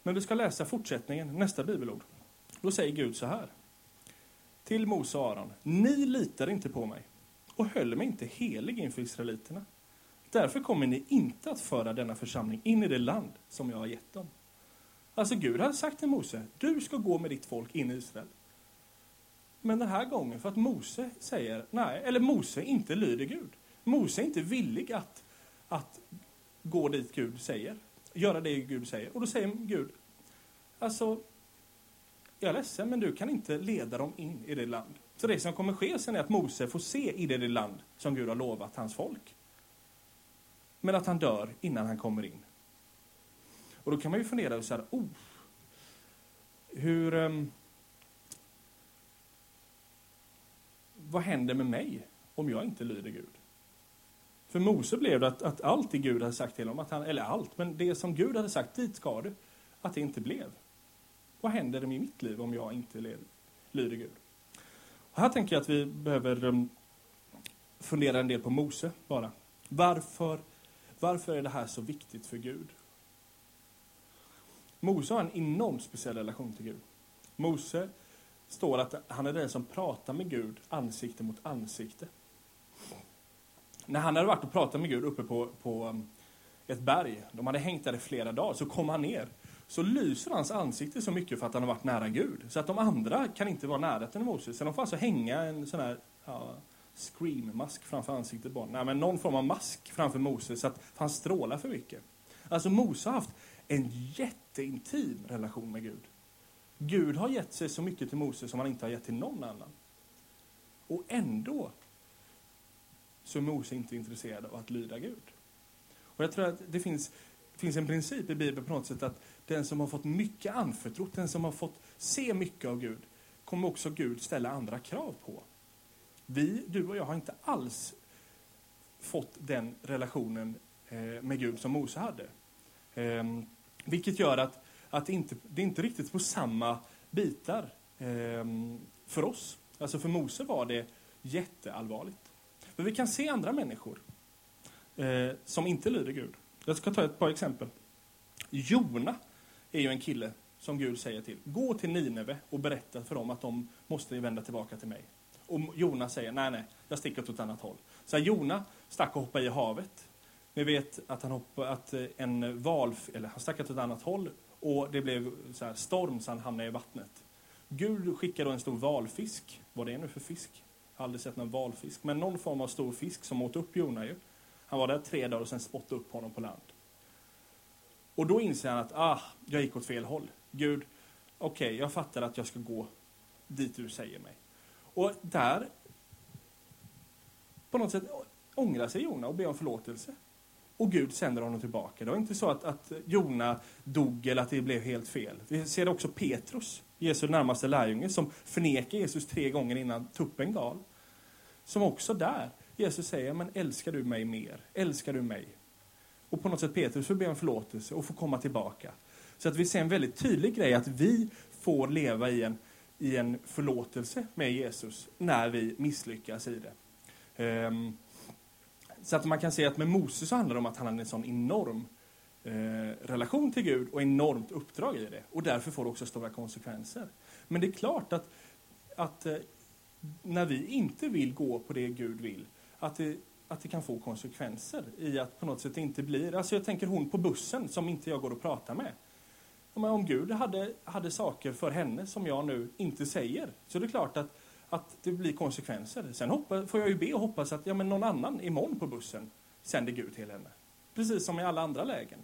Men vi ska läsa fortsättningen, nästa bibelord. Då säger Gud så här. Till Mose och Aron. Ni litar inte på mig och höll mig inte helig inför israeliterna. Därför kommer ni inte att föra denna församling in i det land som jag har gett dem. Alltså Gud hade sagt till Mose, du ska gå med ditt folk in i Israel. Men den här gången, för att Mose säger nej, eller Mose inte lyder Gud. Mose är inte villig att, att gå dit Gud säger, göra det Gud säger. Och då säger Gud, alltså, jag är ledsen, men du kan inte leda dem in i det land. Så det som kommer ske sen är att Mose får se i det land som Gud har lovat hans folk. Men att han dör innan han kommer in. Och då kan man ju fundera så här, oh, hur... Um, vad händer med mig om jag inte lyder Gud? För Mose blev det att, att allt det Gud hade sagt till honom, att han, eller allt, men det som Gud hade sagt, dit ska du, att det inte blev. Vad händer med mitt liv om jag inte lyder Gud? Och här tänker jag att vi behöver um, fundera en del på Mose bara. Varför, varför är det här så viktigt för Gud? Mose har en enormt speciell relation till Gud. Mose står att han är den som pratar med Gud ansikte mot ansikte. När han hade varit och pratat med Gud uppe på, på um, ett berg, de hade hängt där i flera dagar, så kom han ner. Så lyser hans ansikte så mycket för att han har varit nära Gud. Så att de andra kan inte vara nära till Moses. Så de får alltså hänga en sån här ja, scream-mask framför ansiktet bara. Nej, men någon form av mask framför Moses så att han strålar för mycket. Alltså Mose har haft en jätteintim relation med Gud. Gud har gett sig så mycket till Moses som han inte har gett till någon annan. Och ändå så är Mose inte intresserad av att lyda Gud. Och jag tror att det finns, finns en princip i Bibeln på något sätt att den som har fått mycket anförtrott, den som har fått se mycket av Gud, kommer också Gud ställa andra krav på. Vi, du och jag, har inte alls fått den relationen eh, med Gud som Mose hade. Ehm, vilket gör att, att det, inte, det är inte riktigt på samma bitar ehm, för oss. Alltså för Mose var det jätteallvarligt. Men vi kan se andra människor eh, som inte lyder Gud. Jag ska ta ett par exempel. Jona är ju en kille som Gud säger till. Gå till Nineve och berätta för dem att de måste vända tillbaka till mig. Och Jona säger, nej, nej, jag sticker åt ett annat håll. Så Jona stack och hoppade i havet. Ni vet att han hoppade, att eh, en val, eller han stack åt ett annat håll och det blev så här storm så han hamnade i vattnet. Gud skickade då en stor valfisk. Vad det är nu för fisk? Jag har aldrig sett någon valfisk. Men någon form av stor fisk som åt upp Jona ju. Han var där tre dagar och sen spottade upp honom på land. Och då inser han att ah, jag gick åt fel håll. Gud, okej, okay, jag fattar att jag ska gå dit du säger mig. Och där, på något sätt, ångrar sig Jona och ber om förlåtelse. Och Gud sänder honom tillbaka. Det var inte så att, att Jona dog eller att det blev helt fel. Vi ser också Petrus, Jesu närmaste lärjunge, som förnekar Jesus tre gånger innan tuppen gal. Som också där, Jesus säger, men älskar du mig mer? Älskar du mig? Och på något sätt Petrus får be om förlåtelse och får komma tillbaka. Så att vi ser en väldigt tydlig grej att vi får leva i en, i en förlåtelse med Jesus när vi misslyckas i det. Um, så att man kan se att med Moses så handlar det om att han hade en sån enorm eh, relation till Gud och enormt uppdrag i det. Och därför får det också stora konsekvenser. Men det är klart att, att eh, när vi inte vill gå på det Gud vill, att det, att det kan få konsekvenser i att på något sätt inte blir... Alltså jag tänker hon på bussen som inte jag går och pratar med. Om Gud hade, hade saker för henne som jag nu inte säger, så är det klart att, att det blir konsekvenser. Sen hoppas, får jag ju be och hoppas att ja, men någon annan imorgon på bussen sänder Gud till henne. Precis som i alla andra lägen.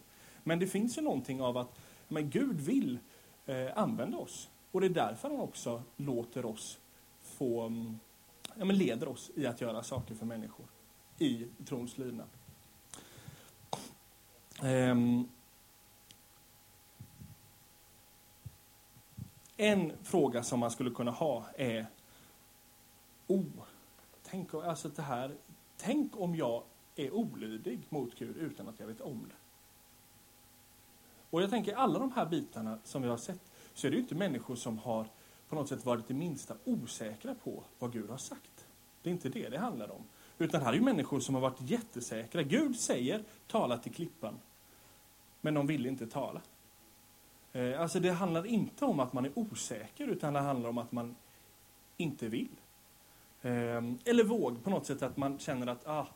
Men det finns ju någonting av att men Gud vill eh, använda oss. Och det är därför han också låter oss få, mm, ja, men leder oss i att göra saker för människor i trons lydnad. Um, En fråga som man skulle kunna ha är, oh, tänk, alltså det här, tänk om jag är olydig mot Gud utan att jag vet om det. Och jag tänker alla de här bitarna som vi har sett, så är det ju inte människor som har på något sätt varit det minsta osäkra på vad Gud har sagt. Det är inte det det handlar om. Utan här är ju människor som har varit jättesäkra. Gud säger, tala till klippan. Men de vill inte tala. Eh, alltså det handlar inte om att man är osäker, utan det handlar om att man inte vill. Ehm, eller våg på något sätt att man känner att ah,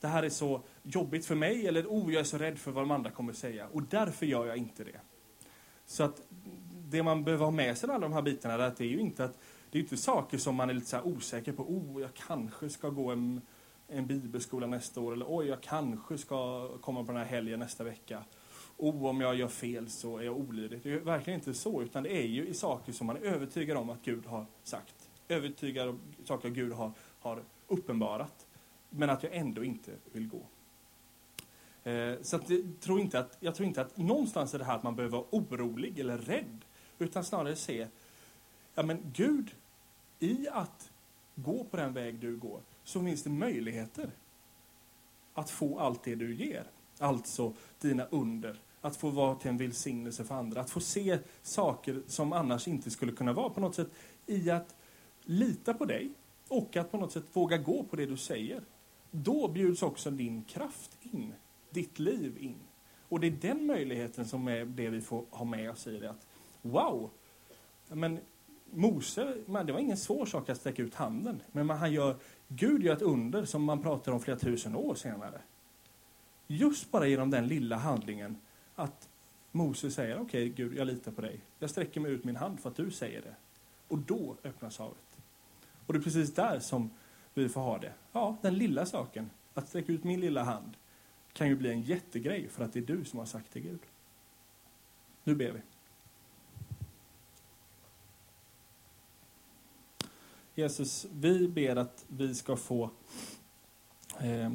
det här är så jobbigt för mig, eller oh, jag är så rädd för vad de andra kommer säga. Och därför gör jag inte det. Så att det man behöver ha med sig i alla de här bitarna, är att det är ju inte att det är inte saker som man är lite så osäker på. Oh, jag kanske ska gå en, en bibelskola nästa år. Eller oj, jag kanske ska komma på den här helgen nästa vecka. Oh, om jag gör fel så är jag olydig. Det är verkligen inte så, utan det är ju i saker som man är övertygad om att Gud har sagt. Övertygad om saker Gud har, har uppenbarat. Men att jag ändå inte vill gå. Eh, så att jag, tror inte att, jag tror inte att någonstans är det här att man behöver vara orolig eller rädd. Utan snarare se, ja men Gud, i att gå på den väg du går, så finns det möjligheter att få allt det du ger. Alltså dina under, att få vara till en välsignelse för andra, att få se saker som annars inte skulle kunna vara på något sätt i att lita på dig och att på något sätt våga gå på det du säger. Då bjuds också din kraft in, ditt liv in. Och det är den möjligheten som är det vi får ha med oss i det. Att, wow! Men Mose, man, det var ingen svår sak att sträcka ut handen. Men man, han gör, Gud gör ett under som man pratar om flera tusen år senare. Just bara genom den lilla handlingen att Mose säger okej okay, Gud, jag litar på dig. Jag sträcker mig ut min hand för att du säger det. Och då öppnas havet. Och det är precis där som vi får ha det. Ja, den lilla saken, att sträcka ut min lilla hand, kan ju bli en jättegrej för att det är du som har sagt det Gud. Nu ber vi. Jesus, vi ber att vi ska få eh,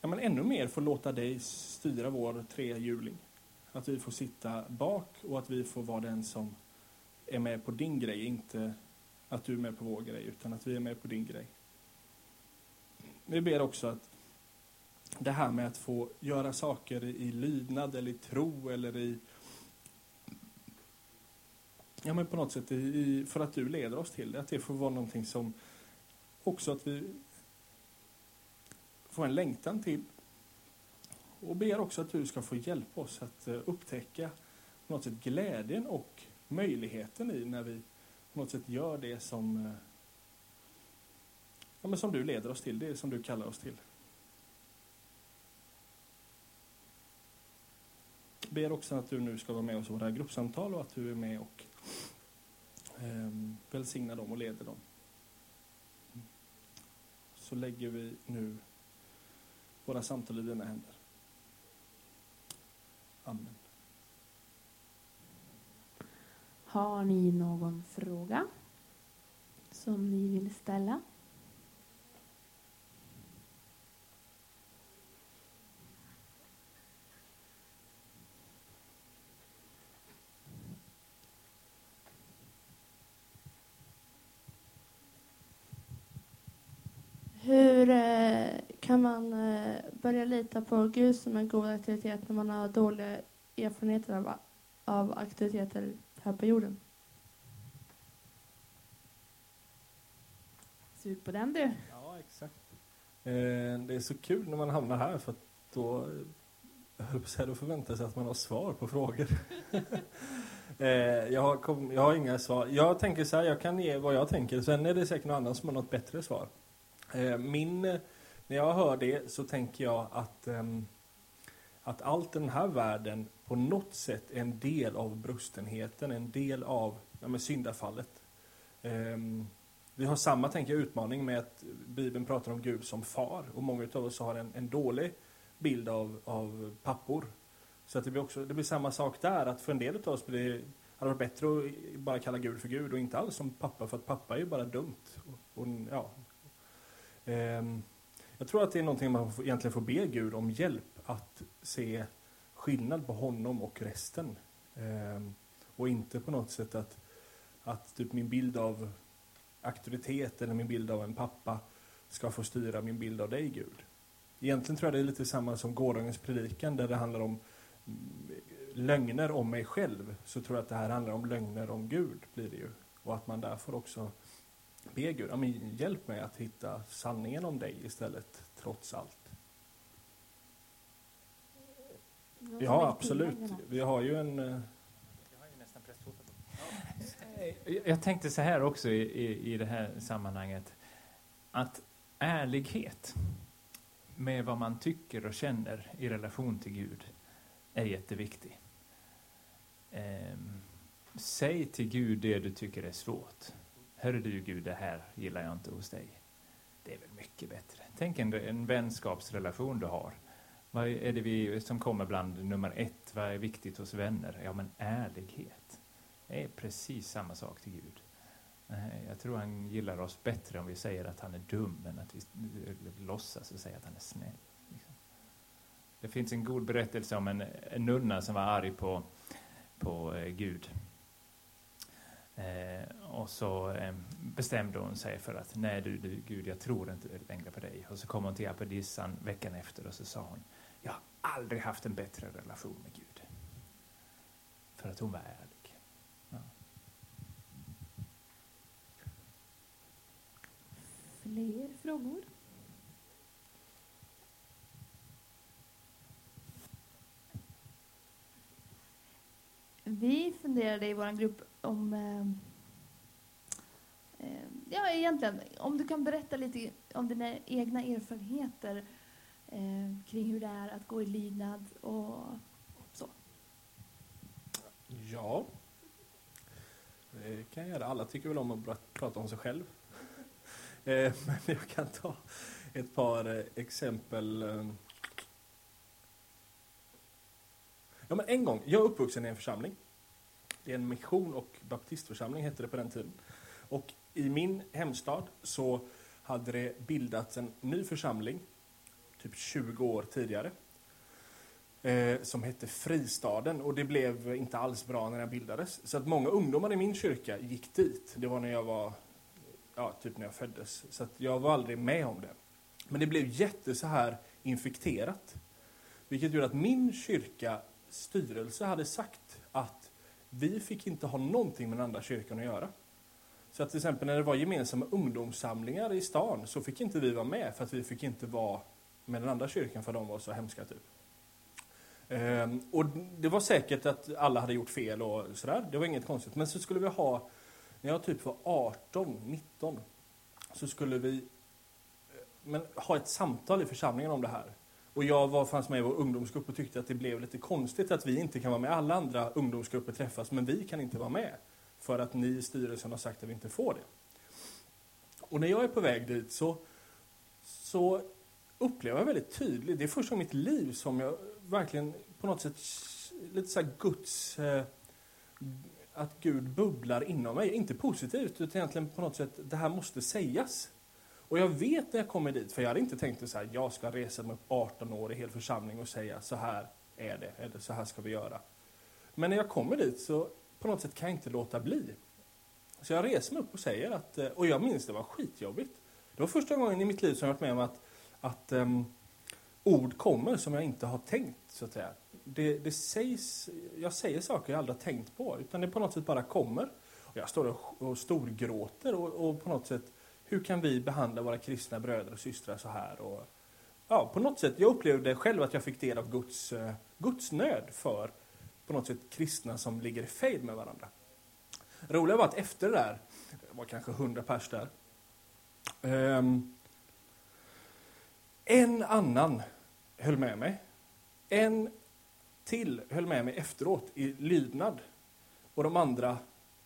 ja, men ännu mer få låta dig styra vår trehjuling. Att vi får sitta bak och att vi får vara den som är med på din grej, inte att du är med på vår grej, utan att vi är med på din grej. Vi ber också att det här med att få göra saker i lydnad eller i tro eller i ja, men på något sätt i, för att du leder oss till det. Att det får vara någonting som också att vi får en längtan till. Och ber också att du ska få hjälpa oss att eh, upptäcka på något sätt glädjen och möjligheten i när vi på något sätt gör det som, eh, ja, men som du leder oss till, det som du kallar oss till. Ber också att du nu ska vara med oss i våra gruppsamtal och att du är med och eh, välsignar dem och leder dem. Så lägger vi nu våra samtal i dina händer. Amen. Har ni någon fråga som ni vill ställa? Hur eh, kan man eh, börja lita på Gud som en god aktivitet när man har dåliga erfarenheter av, av aktiviteter här på jorden? Sug på den du. Ja, exakt. Eh, det är så kul när man hamnar här för att då, höll på då förväntar sig att man har svar på frågor. Eh, jag, har kom, jag har inga svar. Jag tänker så här, jag kan ge vad jag tänker. Sen är det säkert någon annan som har något bättre svar. Eh, min, när jag hör det så tänker jag att, ehm, att allt den här världen på något sätt en del av brustenheten, en del av ja, syndafallet. Um, vi har samma tänker jag, utmaning med att Bibeln pratar om Gud som far och många av oss har en, en dålig bild av, av pappor. Så att det, blir också, det blir samma sak där, att för en del av oss blir det varit bättre att bara kalla Gud för Gud och inte alls som pappa, för att pappa är ju bara dumt. Och, och ja. Um, jag tror att det är någonting man egentligen får be Gud om hjälp att se skillnad på honom och resten Eh, och inte på något sätt att, att typ min bild av auktoritet eller min bild av en pappa ska få styra min bild av dig, Gud. Egentligen tror jag det är lite samma som gårdagens predikan där det handlar om mm, lögner om mig själv. Så tror jag att det här handlar om lögner om Gud, blir det ju. Och att man därför också ber Gud, ja, men hjälp mig att hitta sanningen om dig istället, trots allt. Ja, absolut. Vi har ju en... Eh, jag tänkte så här också i, i, i det här sammanhanget. Att ärlighet med vad man tycker och känner i relation till Gud är jätteviktig. Eh, säg till Gud det du tycker är svårt. Hörru du Gud, det här gillar jag inte hos dig. Det är väl mycket bättre. Tänk en, en vänskapsrelation du har. Vad är det vi som kommer bland nummer ett? Vad är viktigt hos vänner? Ja, men ärlighet. Det är precis samma sak till Gud. Jag tror han gillar oss bättre om vi säger att han är dum än att vi låtsas och säger att han är snäll. Liksom. Det finns en god berättelse om en, en nunna som var arg på, på eh, Gud. Eh, och så eh, bestämde hon sig för att nej du, du Gud, jag tror inte längre på dig. Och så kom hon till apadissan veckan efter och så sa hon, jag har aldrig haft en bättre relation med Gud. För att hon var ärlig. Ja. Fler frågor? Vi funderade i vår grupp om eh, eh Ja, egentligen, om du kan berätta lite om dina egna erfarenheter eh, kring hur det är att gå i lydnad och så. Ja, det kan jag göra. Alla tycker väl om att prata om sig själv. Eh, men jag kan ta ett par eh, exempel. Eh. Ja, men en gång, jag är uppvuxen i en församling. Det är en mission och baptistförsamling hette det på den tiden. Och i min hemstad så hade det bildats en ny församling, typ 20 år tidigare, eh, som hette Fristaden. Och det blev inte alls bra när den bildades. Så att många ungdomar i min kyrka gick dit. Det var när jag var, ja, typ när jag föddes. Så att jag var aldrig med om det. Men det blev jätte så här infekterat. Vilket gjorde att min kyrka styrelse hade sagt att vi fick inte ha någonting med den andra kyrkan att göra. Så att till exempel när det var gemensamma ungdomssamlingar i stan så fick inte vi vara med för att vi fick inte vara med den andra kyrkan för de var så hemska typ. Ehm, och det var säkert att alla hade gjort fel och sådär, det var inget konstigt. Men så skulle vi ha, när jag typ var 18, 19, så skulle vi eh, men, ha ett samtal i församlingen om det här. Och jag var, fanns med i vår ungdomsgrupp och tyckte att det blev lite konstigt att vi inte kan vara med. Alla andra ungdomsgrupper träffas, men vi kan inte vara med. För att ni i styrelsen har sagt att vi inte får det. Och när jag är på väg dit så, så upplever jag väldigt tydligt, det är första gången i mitt liv som jag verkligen på något sätt, lite så Guds, eh, att Gud bubblar inom mig. Inte positivt, utan egentligen på något sätt, det här måste sägas. Och jag vet när jag kommer dit, för jag hade inte tänkt att jag ska resa mig upp 18 år i hel församling och säga så här är det, eller så här ska vi göra. Men när jag kommer dit så på något sätt kan jag inte låta bli. Så jag reser mig upp och säger att, eh, och jag minns det var skitjobbigt. Det var första gången i mitt liv som jag varit med om att, att um, ord kommer som jag inte har tänkt, så att säga. Det, det sägs, jag säger saker jag aldrig har tänkt på, utan det på något sätt bara kommer. Och jag står och, och storgråter och, och på något sätt hur kan vi behandla våra kristna bröder och systrar så här? Och, ja, på något sätt, jag upplevde själv att jag fick del av Guds, uh, Guds nöd för på något sätt kristna som ligger i fejd med varandra. Roliga var att efter det där, det var kanske hundra pers där, um, en annan höll med mig. En till höll med mig efteråt i lydnad. Och de andra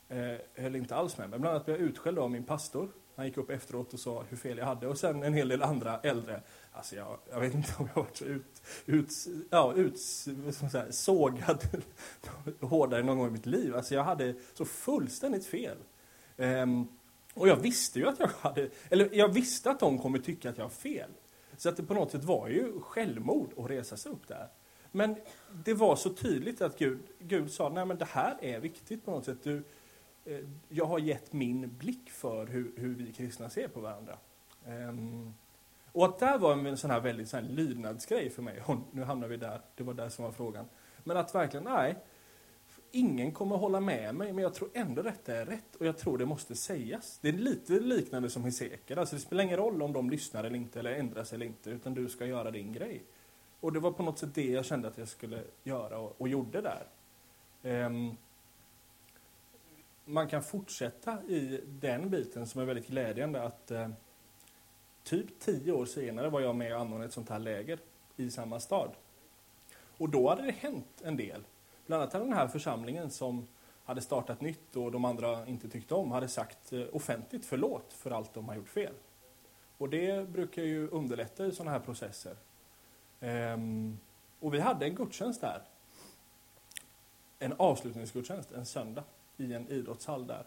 eh, höll inte alls med mig. Bland annat blev jag utskälld av min pastor han gick upp efteråt och sa hur fel jag hade. Och sen en hel del andra äldre. Alltså jag, jag vet inte om jag varit så ut, ut, ja, ut, säga, sågad hårdare någon gång i mitt liv. Alltså jag hade så fullständigt fel. Um, och jag visste ju att jag hade, eller jag visste att de kommer tycka att jag har fel. Så att det på något sätt var ju självmord att resa sig upp där. Men det var så tydligt att Gud, Gud sa, nej men det här är viktigt på något sätt. Du, eh, jag har gett min blick för hur, hur vi kristna ser på varandra. Um, och att det var en sån här väldigt sån här lydnadsgrej för mig. Och nu hamnar vi där, det var där som var frågan. Men att verkligen, nej, ingen kommer hålla med mig, men jag tror ändå detta är rätt och jag tror det måste sägas. Det är lite liknande som Hesekiel, alltså det spelar ingen roll om de lyssnar eller inte, eller ändras eller inte, utan du ska göra din grej. Och det var på något sätt det jag kände att jag skulle göra och, och gjorde där. Um, man kan fortsätta i den biten som är väldigt glädjande att uh, typ tio år senare var jag med och anordnade ett sånt här läger i samma stad. Och då hade det hänt en del. Bland annat hade den här församlingen som hade startat nytt och de andra inte tyckte om hade sagt eh, offentligt förlåt för allt de har gjort fel. Och det brukar ju underlätta i sådana här processer. Ehm, och vi hade en gudstjänst där. En avslutningsgudstjänst en söndag i en idrottshall där.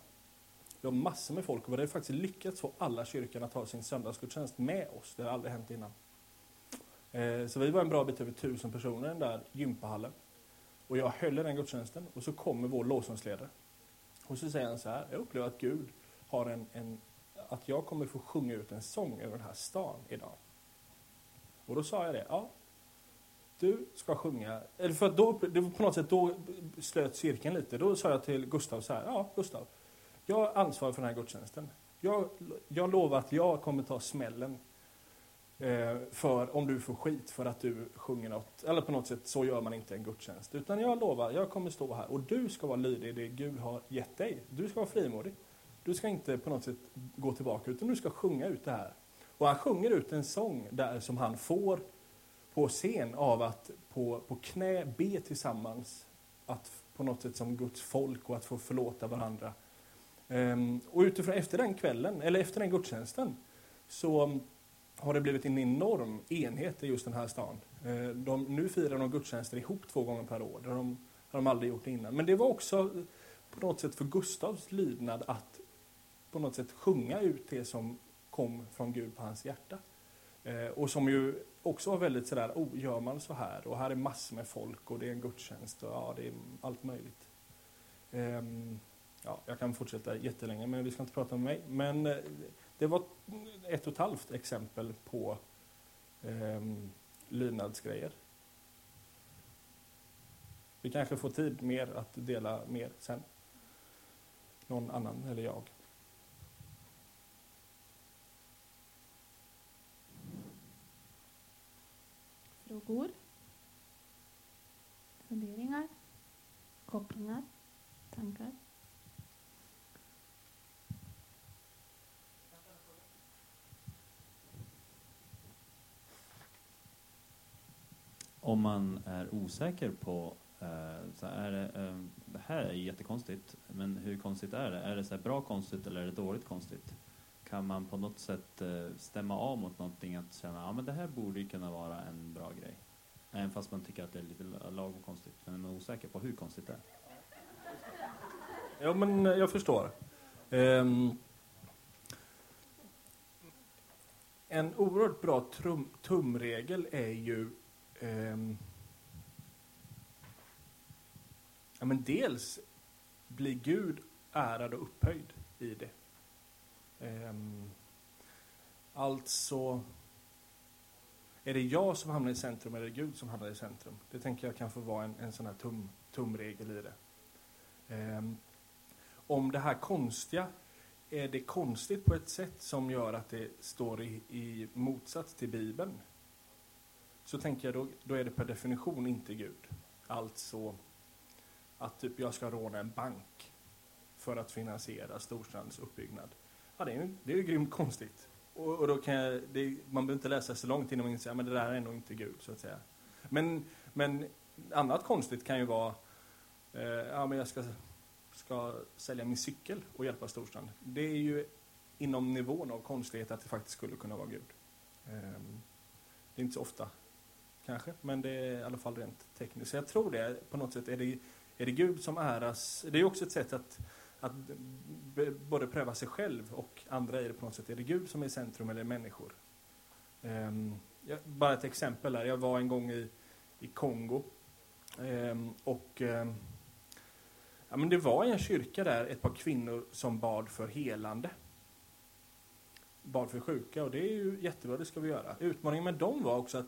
Vi har massor med folk och vi hade faktiskt lyckats få alla kyrkan att ha sin söndagsgudstjänst med oss. Det har aldrig hänt innan. Ehm, så vi var en bra bit över tusen personer i den där gympahallen. Och jag höll i den gudstjänsten och så kommer vår lovsångsledare. Och så säger han så här, jag upplever att Gud har en, en, att jag kommer få sjunga ut en sång över den här stan idag. Och då sa jag det, ja, du ska sjunga, eller för att då, det var på något sätt, då slöt cirkeln lite. Då sa jag till Gustav så här, ja Gustav, jag ansvarar för den här gudstjänsten. Jag, jag lovar att jag kommer ta smällen Eh, för om du får skit för att du sjunger något, eller på något sätt så gör man inte en gudstjänst. Utan jag lovar, jag kommer stå här och du ska vara lydig i det Gud har gett dig. Du ska vara frimodig. Du ska inte på något sätt gå tillbaka, utan du ska sjunga ut det här. Och han sjunger ut en sång där som han får på scen av att på, på knä be tillsammans, att på något sätt som Guds folk och att få förlåta varandra. Um, och utifrån efter den kvällen, eller efter den gudstjänsten, så har det blivit en enorm enhet i just den här stan. Eh, de, nu firar de gudstjänster ihop två gånger per år. Det har de, har de aldrig gjort innan. Men det var också eh, på något sätt för Gustavs lydnad att på något sätt sjunga ut det som kom från Gud på hans hjärta. Eh, och som ju också var väldigt sådär, oh, gör man så här? Och här är massor med folk och det är en gudstjänst och ja, det är allt möjligt. Ehm, ja, jag kan fortsätta jättelänge, men vi ska inte prata om mig. Men det var ett och ett halvt exempel på eh, lydnadsgrejer. Vi kanske får tid mer att dela mer sen. Någon annan eller jag. Frågor? Funderingar? Kopplingar? Tankar? Om man är osäker på eh, så är det, eh, det här är jättekonstigt, men hur konstigt är det? Är det så bra konstigt eller är det dåligt konstigt? kan man på något sätt eh, stämma av mot någonting att känna att ja, det här borde ju kunna vara en bra grej. Även fast man tycker att det är lite lagom konstigt. Men man är osäker på hur konstigt det är. Ja, men jag förstår. Um, en oerhört bra trum, tumregel är ju um, ja, men dels blir Gud ärad och upphöjd i det. Um, alltså, är det jag som hamnar i centrum eller är det Gud som hamnar i centrum? Det tänker jag kan få vara en, en sån här tum, tumregel i det. Um, om det här konstiga, är det konstigt på ett sätt som gör att det står i, i motsats till Bibeln? Så tänker jag då, då är det per definition inte Gud. Alltså att typ jag ska råna en bank för att finansiera Storstrands uppbyggnad. Ja, det är ju, det är ju grymt konstigt. Och, och då kan jag, det, man behöver inte läsa så långt innan man inser att det där är nog inte Gud, så att säga. Men, men annat konstigt kan ju vara, eh, ja men jag ska, ska sälja min cykel och hjälpa Storstrand. Det är ju inom nivån av konstighet att det faktiskt skulle kunna vara Gud. Eh, det är inte så ofta, kanske, men det är i alla fall rent tekniskt. Så jag tror det, på något sätt är det, är det Gud som äras. Det är också ett sätt att att både pröva sig själv och andra i det på något sätt. Är det Gud som är i centrum eller människor? Ehm, um, jag, bara ett exempel här. Jag var en gång i, i Kongo Um, och um, ja, men det var i en kyrka där ett par kvinnor som bad för helande. Bad för sjuka och det är ju jättebra, det ska vi göra. Utmaningen med dem var också att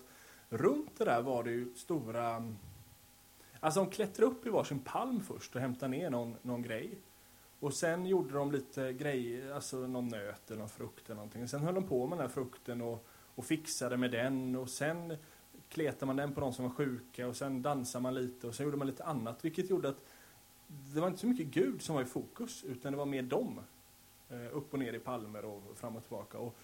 runt det där var det ju stora... Alltså de klättrade upp i varsin palm först och hämtade ner någon, någon grej. Och sen gjorde de lite grejer, alltså någon nöt eller någon frukt eller någonting. Sen höll de på med den här frukten och, och fixade med den och sen kletade man den på de som var sjuka och sen dansade man lite och sen gjorde man lite annat. Vilket gjorde att det var inte så mycket Gud som var i fokus utan det var mer dem. Eh, upp och ner i palmer och fram och tillbaka. Och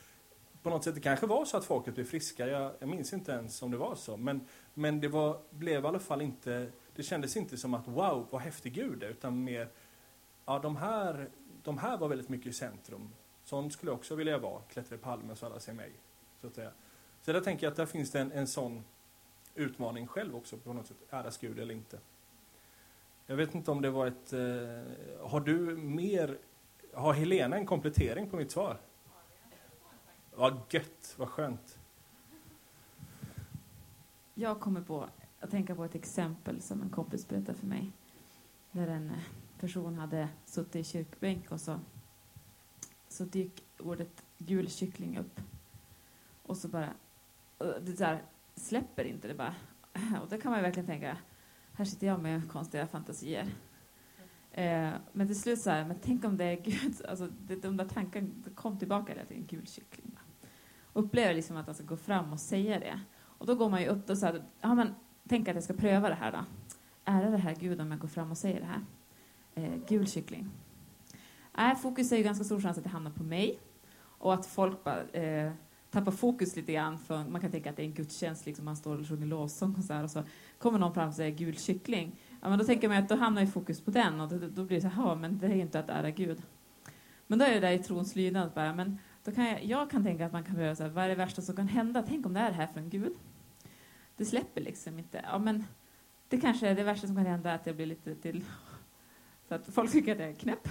på något sätt, det kanske var så att folket blev friska. Jag, jag minns inte ens om det var så. Men, men det var, blev i alla fall inte, det kändes inte som att wow, vad häftig Gud är. Utan mer, ja de här, de här var väldigt mycket i centrum. Sån skulle jag också vilja vara, klättra i palmer så alla ser mig. Så att säga. Så där tänker jag att där finns det en, en sån utmaning själv också på något sätt. Äras Gud eller inte. Jag vet inte om det var ett... Eh, har du mer... Har Helena en komplettering på mitt svar? Vad gött, vad skönt. Jag kommer på att tänka på ett exempel som en kompis berättade för mig. Där en eh, person hade suttit i kyrkbänk och så, så dyk ordet gul kyckling upp. Och så bara, eh, det där släpper inte det bara. Och då kan man ju verkligen tänka, här sitter jag med konstiga fantasier. Eh, men till slut så här, men tänk om det är Gud, alltså det, de där tankarna kom tillbaka hela tiden, en gul kyckling upplever liksom att han ska gå fram och säga det. Och då går man ju upp och säger, ja men tänk att jag ska pröva det här då. Ära det här Gud om jag går fram och säger det här. Eh, gul kyckling. Nej, fokus är ju ganska stor chans att det hamnar på mig. Och att folk bara eh, tappar fokus lite grann. För man kan tänka att det är en gudstjänst, liksom man står och sjunger lovsång och så här. Och så kommer någon fram och säger gul kyckling. Ja, men då tänker man att då hamnar ju fokus på den. Och då, då blir det så här, "Ja, men det är ju inte att ära Gud. Men då är det där i trons lydnad bara, men då kan jag, jag kan tänka att man kan börja så här, vad är det värsta som kan hända? Tänk om det är här från Gud? Det släpper liksom inte. Ja, men det kanske är det värsta som kan hända att jag blir lite till... Så att folk tycker att jag är knäpp.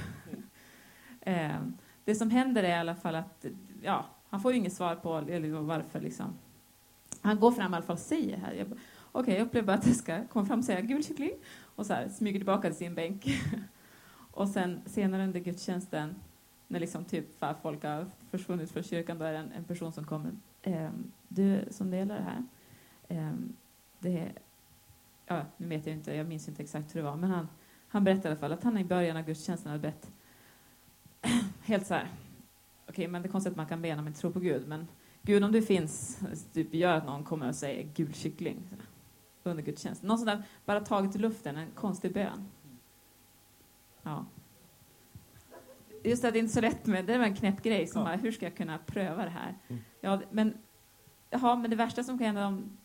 eh, det som händer är i alla fall att, ja, han får ju inget svar på eller varför liksom. Han går fram i alla fall och säger här. jag Okej, jag upplever bara att jag ska komma fram och säga gul kyckling och så här, smyger tillbaka till sin bänk. och sen senare under gudstjänsten när liksom typ för folk har försvunnit från kyrkan, då är det en, en person som kommer. Ehm, du som delar det här, ehm, det är, ja, nu vet jag inte, jag minns inte exakt hur det var, men han, han berättade i alla fall att han i början av gudstjänsten hade bett helt så här, okej, men det är konstigt att man kan be när man inte tror på Gud, men Gud, om du finns, typ gör att någon kommer och säger gul kyckling under gudstjänsten. Någon sån där, bara taget i luften, en konstig bön. Ja. Just det, det är inte så lätt med, det var en knäpp grej som Ja. bara, hur ska jag kunna pröva det här? Mm. Ja, men, jaha, men det värsta som kan hända om,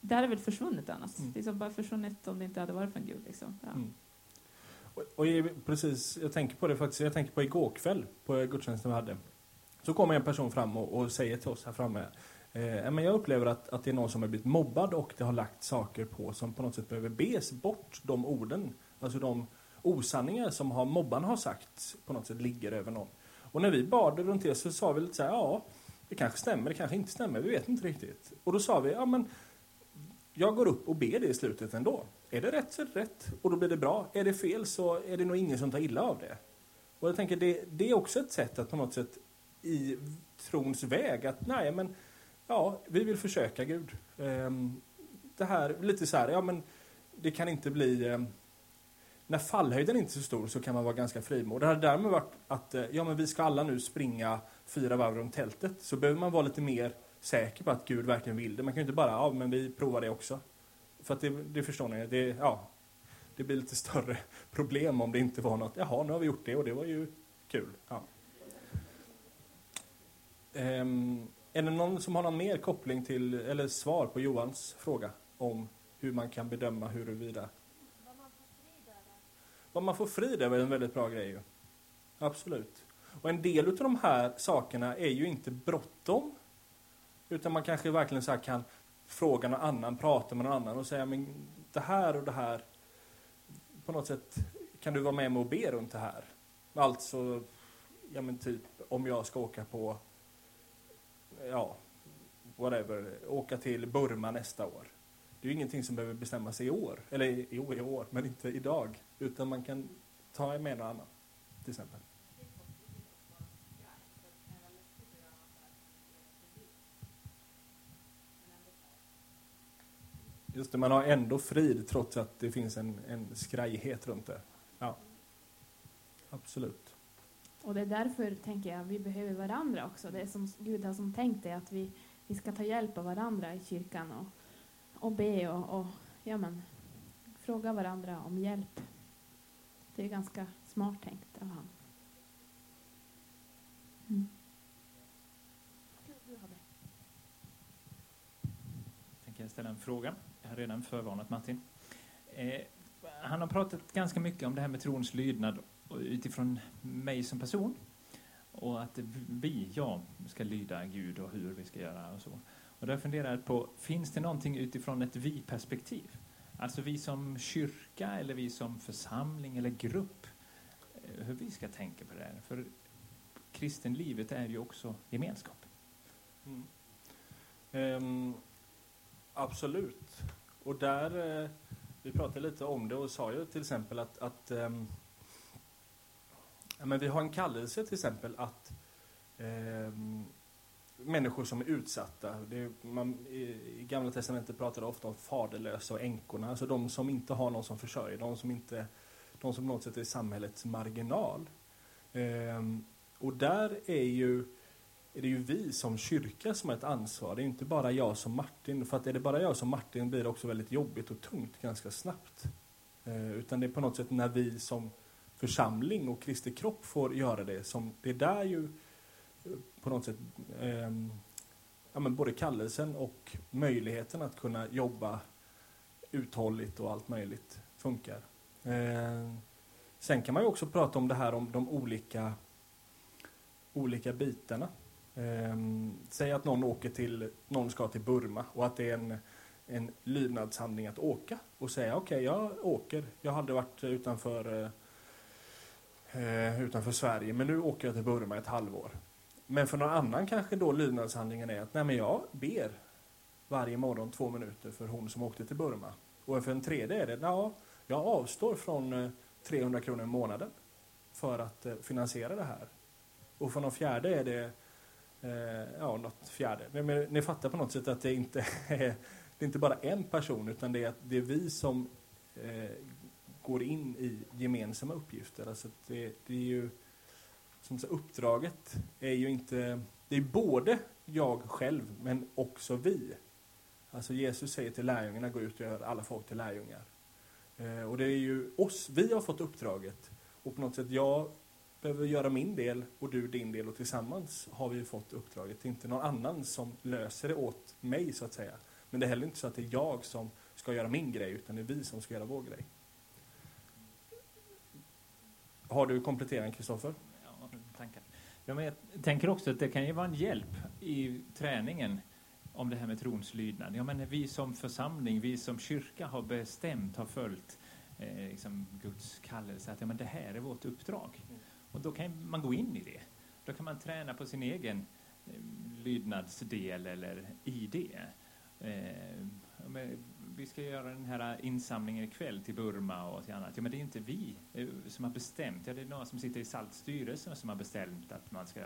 det hade väl försvunnit annars. Mm. Det är som bara försvunnit om det inte hade varit från Gud liksom. Ja. Mm. Och, och precis, jag tänker på det faktiskt, jag tänker på igår kväll på gudstjänsten vi hade. Så kommer en person fram och, och säger till oss här framme, eh, men jag upplever att, att det är någon som har blivit mobbad och det har lagt saker på som på något sätt behöver bes bort, de orden. Alltså de osanningar som har, mobbarna har sagt på något sätt ligger över någon. Och när vi bad runt det så sa vi lite så här, ja, det kanske stämmer, det kanske inte stämmer, vi vet inte riktigt. Och då sa vi, ja men jag går upp och ber det i slutet ändå. Är det rätt så är det rätt och då blir det bra. Är det fel så är det nog ingen som tar illa av det. Och jag tänker det, det är också ett sätt att på något sätt i trons väg att nej men ja, vi vill försöka Gud. Ehm, det här, lite så här, ja men det kan inte bli ehm, när fallhöjden inte är så stor så kan man vara ganska frimodig. Det hade därmed varit att eh, ja, men vi ska alla nu springa fyra varv runt tältet. Så behöver man vara lite mer säker på att Gud verkligen vill det. Man kan ju inte bara, ja men vi provar det också. För att det, det förstår ni, det, ja, det blir lite större problem om det inte var något, jaha nu har vi gjort det och det var ju kul. Ja. Ehm, är det någon som har någon mer koppling till, eller svar på Johans fråga om hur man kan bedöma huruvida vad man får frid det är en väldigt bra grej ju. Absolut. Och en del av de här sakerna är ju inte bråttom. Utan man kanske verkligen så här kan fråga någon annan, prata med någon annan och säga men det här och det här. På något sätt kan du vara med mig och be runt det här. Alltså, ja men typ om jag ska åka på, ja, whatever, åka till Burma nästa år. det är ju ingenting som behöver bestämmas i år, eller jo, i år, i år, men inte idag, utan man kan ta med någon annan, till exempel. Just det, man har ändå frid trots att det finns en, en skrajighet runt det. Ja, absolut. Och det är därför, tänker jag, vi behöver varandra också. Det är som Gud har som tänkt det, att vi, vi ska ta hjälp av varandra i kyrkan och, och be och, och ja, men, fråga varandra om hjälp. Det är ganska smart tänkt av honom. Mm. Tänker jag ställa en fråga. Jag har redan förvarnat Martin. Eh, han har pratat ganska mycket om det här med trons lydnad utifrån mig som person. Och att vi, jag, ska lyda Gud och hur vi ska göra och så. Och då funderar jag på, finns det någonting utifrån ett vi-perspektiv? Alltså vi som kyrka eller vi som församling eller grupp. Eh, hur vi ska tänka på det här. För kristenlivet är ju också gemenskap. Mm. Um, absolut. Och där, eh, vi pratade lite om det och sa ju till exempel att, att um, ja, men vi har en kallelse till exempel att um, människor som är utsatta, det är, man, i, i Gamla Testamentet pratar ofta om faderlösa och änkorna, alltså de som inte har någon som försörjer, de som inte, de som på något sätt är samhällets marginal. Ehm, och där är ju är det ju vi som kyrka som har ett ansvar. Det är inte bara jag som Martin. För att är det bara jag som Martin blir det också väldigt jobbigt och tungt ganska snabbt. Eh, utan det är på något sätt när vi som församling och Kristi kropp får göra det som det är där ju eh, på något sätt eh, ja, men både kallelsen och möjligheten att kunna jobba uthålligt och allt möjligt funkar. Eh, sen kan man ju också prata om det här om de olika olika bitarna. Eh, säg att någon åker till, någon ska till Burma och att det är en, en lydnadshandling att åka och säga okej, okay, jag åker. Jag hade varit utanför, eh, eh, utanför Sverige, men nu åker jag till Burma ett halvår. Men för någon annan kanske då lydnadshandlingen är att nej, men jag ber varje morgon två minuter för hon som åkte till Burma. Och för en tredje är det, ja, jag avstår från eh, 300 kronor i månaden för att eh, finansiera det här. Och för någon fjärde är det eh, ja, något fjärde. Men, men, ni fattar på något sätt att det inte är, det är inte bara en person utan det är, det är vi som eh, går in i gemensamma uppgifter. Alltså det, det är ju som så, uppdraget är ju inte, det är både jag själv men också vi. Alltså Jesus säger till lärjungarna, gå ut och gör alla folk till lärjungar. Eh, och det är ju oss, vi har fått uppdraget. Och på något sätt, jag behöver göra min del och du din del och tillsammans har vi fått uppdraget. Det är inte någon annan som löser det åt mig så att säga. Men det är heller inte så att det är jag som ska göra min grej utan det är vi som ska göra vår grej. Har du komplettering Kristoffer? Tankar. Ja, men jag tänker också att det kan ju vara en hjälp i träningen om det här med trons lydnad. Ja, men vi som församling, vi som kyrka har bestämt, har följt eh, liksom Guds kallelse att ja, men det här är vårt uppdrag. Mm. Och då kan man gå in i det. Då kan man träna på sin egen eh, lydnadsdel eller i det. Eh, vi ska göra den här insamlingen ikväll till Burma och till annat. Ja, men det är inte vi som har bestämt. Ja, det är några som sitter i SALTs styrelse som har bestämt att man ska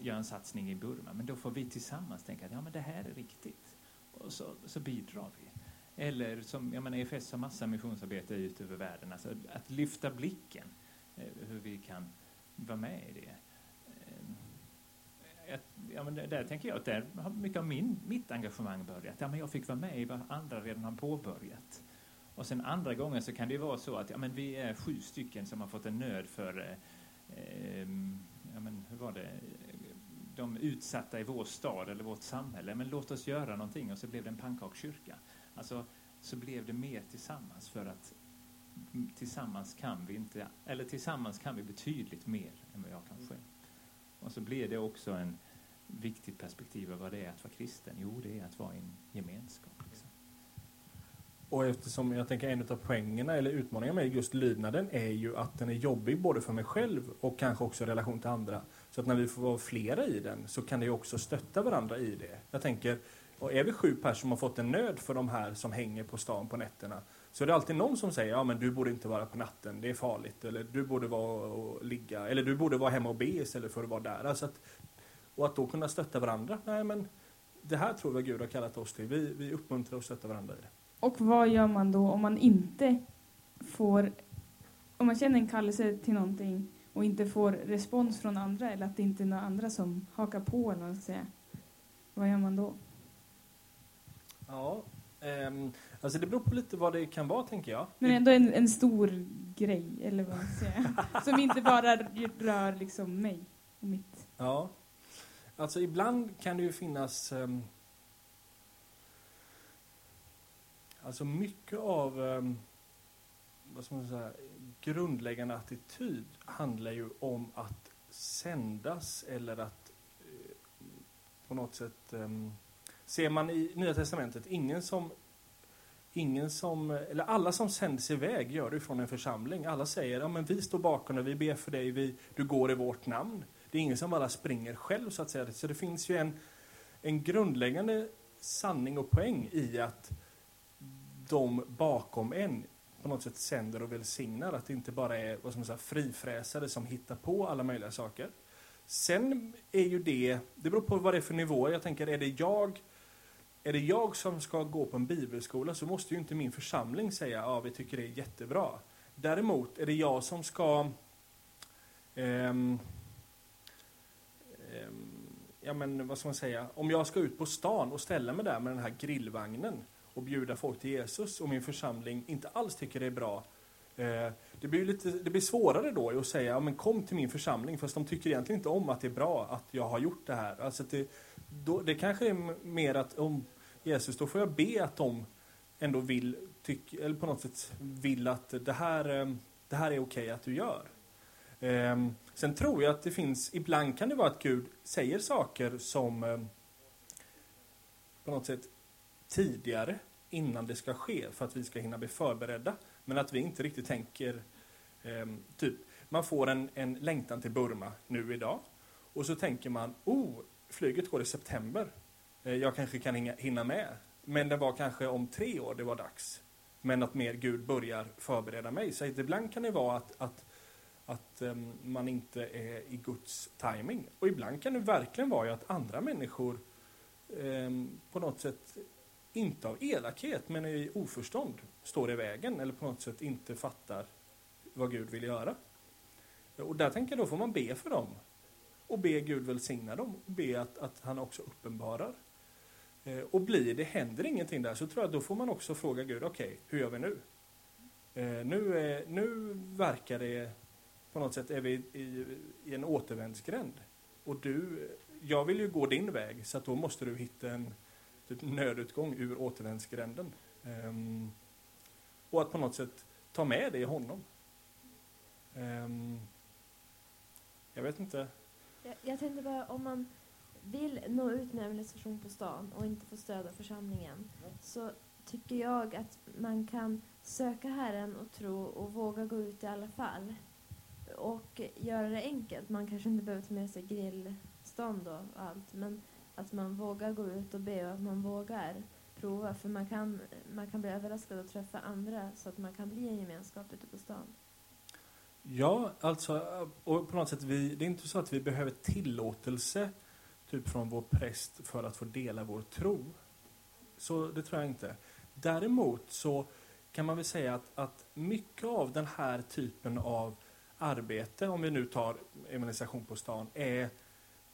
göra en satsning i Burma. Men då får vi tillsammans tänka att ja, men det här är riktigt. Och så, så bidrar vi. Eller som jag menar, EFS har massa missionsarbete ut över världen. Alltså att lyfta blicken, eh, hur vi kan vara med i det. Ja, men där tänker jag att där har mycket av min, mitt engagemang börjat. Ja, men jag fick vara med i vad andra redan har påbörjat. Och sen andra gången så kan det vara så att ja, men vi är sju stycken som har fått en nöd för eh, eh, ja, men hur var det? de utsatta i vår stad eller vårt samhälle. Men låt oss göra någonting och så blev det en pannkakskyrka. Alltså, så blev det mer tillsammans för att tillsammans kan vi inte, eller tillsammans kan vi betydligt mer än vad jag kan själv. Och så blir det också en viktigt perspektiv över vad det är att vara kristen. Jo, det är att vara i en gemenskap. Liksom. Och eftersom jag tänker en av poängerna eller utmaningarna med just lydnaden är ju att den är jobbig både för mig själv och kanske också i relation till andra. Så att när vi får vara flera i den så kan det ju också stötta varandra i det. Jag tänker Och är vi sju personer som har fått en nöd för de här som hänger på stan på nätterna så är det alltid någon som säger ja men du borde inte vara på natten, det är farligt. Eller du borde vara och ligga, eller du borde vara hemma och be istället för att vara där. Alltså att, och att då kunna stötta varandra. Nej men det här tror jag Gud har kallat oss till. Vi, vi uppmuntrar och stöttar varandra i det. Och vad gör man då om man inte får, om man känner en kallelse till någonting och inte får respons från andra eller att det inte är några andra som hakar på eller vad säga. Vad gör man då? Ja, ehm, alltså det beror på lite vad det kan vara tänker jag. Men ändå en, en stor grej, eller vad man säga. Som inte bara rör liksom mig och mitt. Ja. Alltså ibland kan det ju finnas um, Alltså mycket av um, vad ska man säga, grundläggande attityd handlar ju om att sändas eller att uh, på något sätt um, ser man i Nya Testamentet ingen som ingen som, eller alla som sänds iväg gör det från en församling. Alla säger ja, men vi står bakom dig, vi ber för dig, vi, du går i vårt namn. Det är ingen som bara springer själv så att säga. Så det finns ju en, en grundläggande sanning och poäng i att de bakom en på något sätt sänder och välsignar. Att det inte bara är vad ska man frifräsare som hittar på alla möjliga saker. Sen är ju det, det beror på vad det är för nivå. Jag tänker, är det jag är det jag som ska gå på en bibelskola så måste ju inte min församling säga ja, vi tycker det är jättebra. Däremot är det jag som ska eh, ja men vad ska man säga, om jag ska ut på stan och ställa mig där med den här grillvagnen och bjuda folk till Jesus och min församling inte alls tycker det är bra. Eh, det, blir lite, det blir svårare då att säga, ja, men kom till min församling, fast de tycker egentligen inte om att det är bra att jag har gjort det här. Alltså det, då, det kanske är mer att om Jesus, då får jag be att de ändå vill, tyck, eller på något sätt vill att det här, eh, det här är okej att du gör. Eh, sen tror jag att det finns, ibland kan det vara att Gud säger saker som eh, på något sätt tidigare innan det ska ske för att vi ska hinna bli förberedda. Men att vi inte riktigt tänker, eh, typ, man får en, en längtan till Burma nu idag och så tänker man, oh, flyget går i september. Eh, jag kanske kan hinna med. Men det var kanske om tre år det var dags. Men att mer Gud börjar förbereda mig. Så ibland kan det vara att, att, att ehm, man inte är i Guds timing. Och ibland kan det verkligen vara att andra människor ehm, på något sätt, inte av elakhet, men i oförstånd, står i vägen eller på något sätt inte fattar vad Gud vill göra. Och där tänker jag då får man be för dem. Och be Gud välsigna dem. Och be att, att han också uppenbarar eh, och blir det, händer ingenting där så tror jag att då får man också fråga Gud, okej, okay, hur gör vi nu? Eh, nu, är, nu verkar det på något sätt är vi i, i en återvändsgränd. Och du, jag vill ju gå din väg så att då måste du hitta en typ, nödutgång ur återvändsgränden. Um, och att på något sätt ta med det i honom. Um, jag vet inte. Jag, jag tänkte bara om man vill nå ut med administration på stan och inte få stöd av församlingen så tycker jag att man kan söka Herren och tro och våga gå ut i alla fall. Och göra det enkelt. Man kanske inte behöver ta med sig grillstånd och allt men att man vågar gå ut och be och att man vågar prova. För man kan, man kan bli överraskad och träffa andra så att man kan bli en gemenskap ute på stan. Ja, alltså, och på något sätt, vi, det är inte så att vi behöver tillåtelse typ från vår präst för att få dela vår tro. Så det tror jag inte. Däremot så kan man väl säga att, att mycket av den här typen av arbete, om vi nu tar evangelisation på stan, är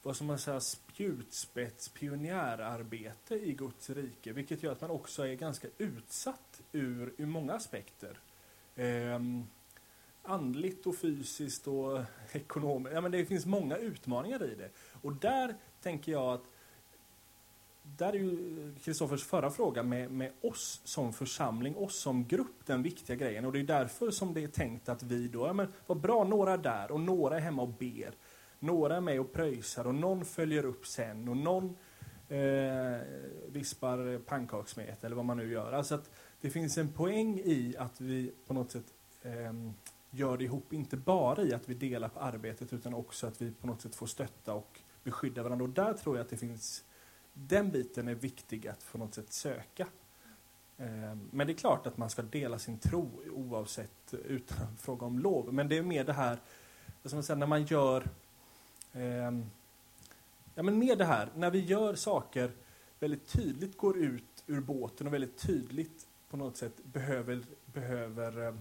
vad som man säger spjutspets pionjärarbete i Guds rike, vilket gör att man också är ganska utsatt ur, ur många aspekter. Ehm, andligt och fysiskt och ekonomiskt. Ja, men det finns många utmaningar i det. Och där tänker jag att där är ju Kristoffers förra fråga med, med oss som församling, oss som grupp, den viktiga grejen. Och det är därför som det är tänkt att vi då, ja men vad bra, några är där och några är hemma och ber. Några är med och pröjsar och någon följer upp sen och någon eh, vispar pannkakssmet eller vad man nu gör. Alltså att det finns en poäng i att vi på något sätt eh, gör det ihop, inte bara i att vi delar på arbetet utan också att vi på något sätt får stötta och beskydda varandra. Och där tror jag att det finns den biten är viktig att på något sätt söka. Eh, men det är klart att man ska dela sin tro oavsett eh, utan att fråga om lov. Men det är mer det här, som man när man gör ehm, Ja men mer det här, när vi gör saker väldigt tydligt går ut ur båten och väldigt tydligt på något sätt behöver, behöver eh,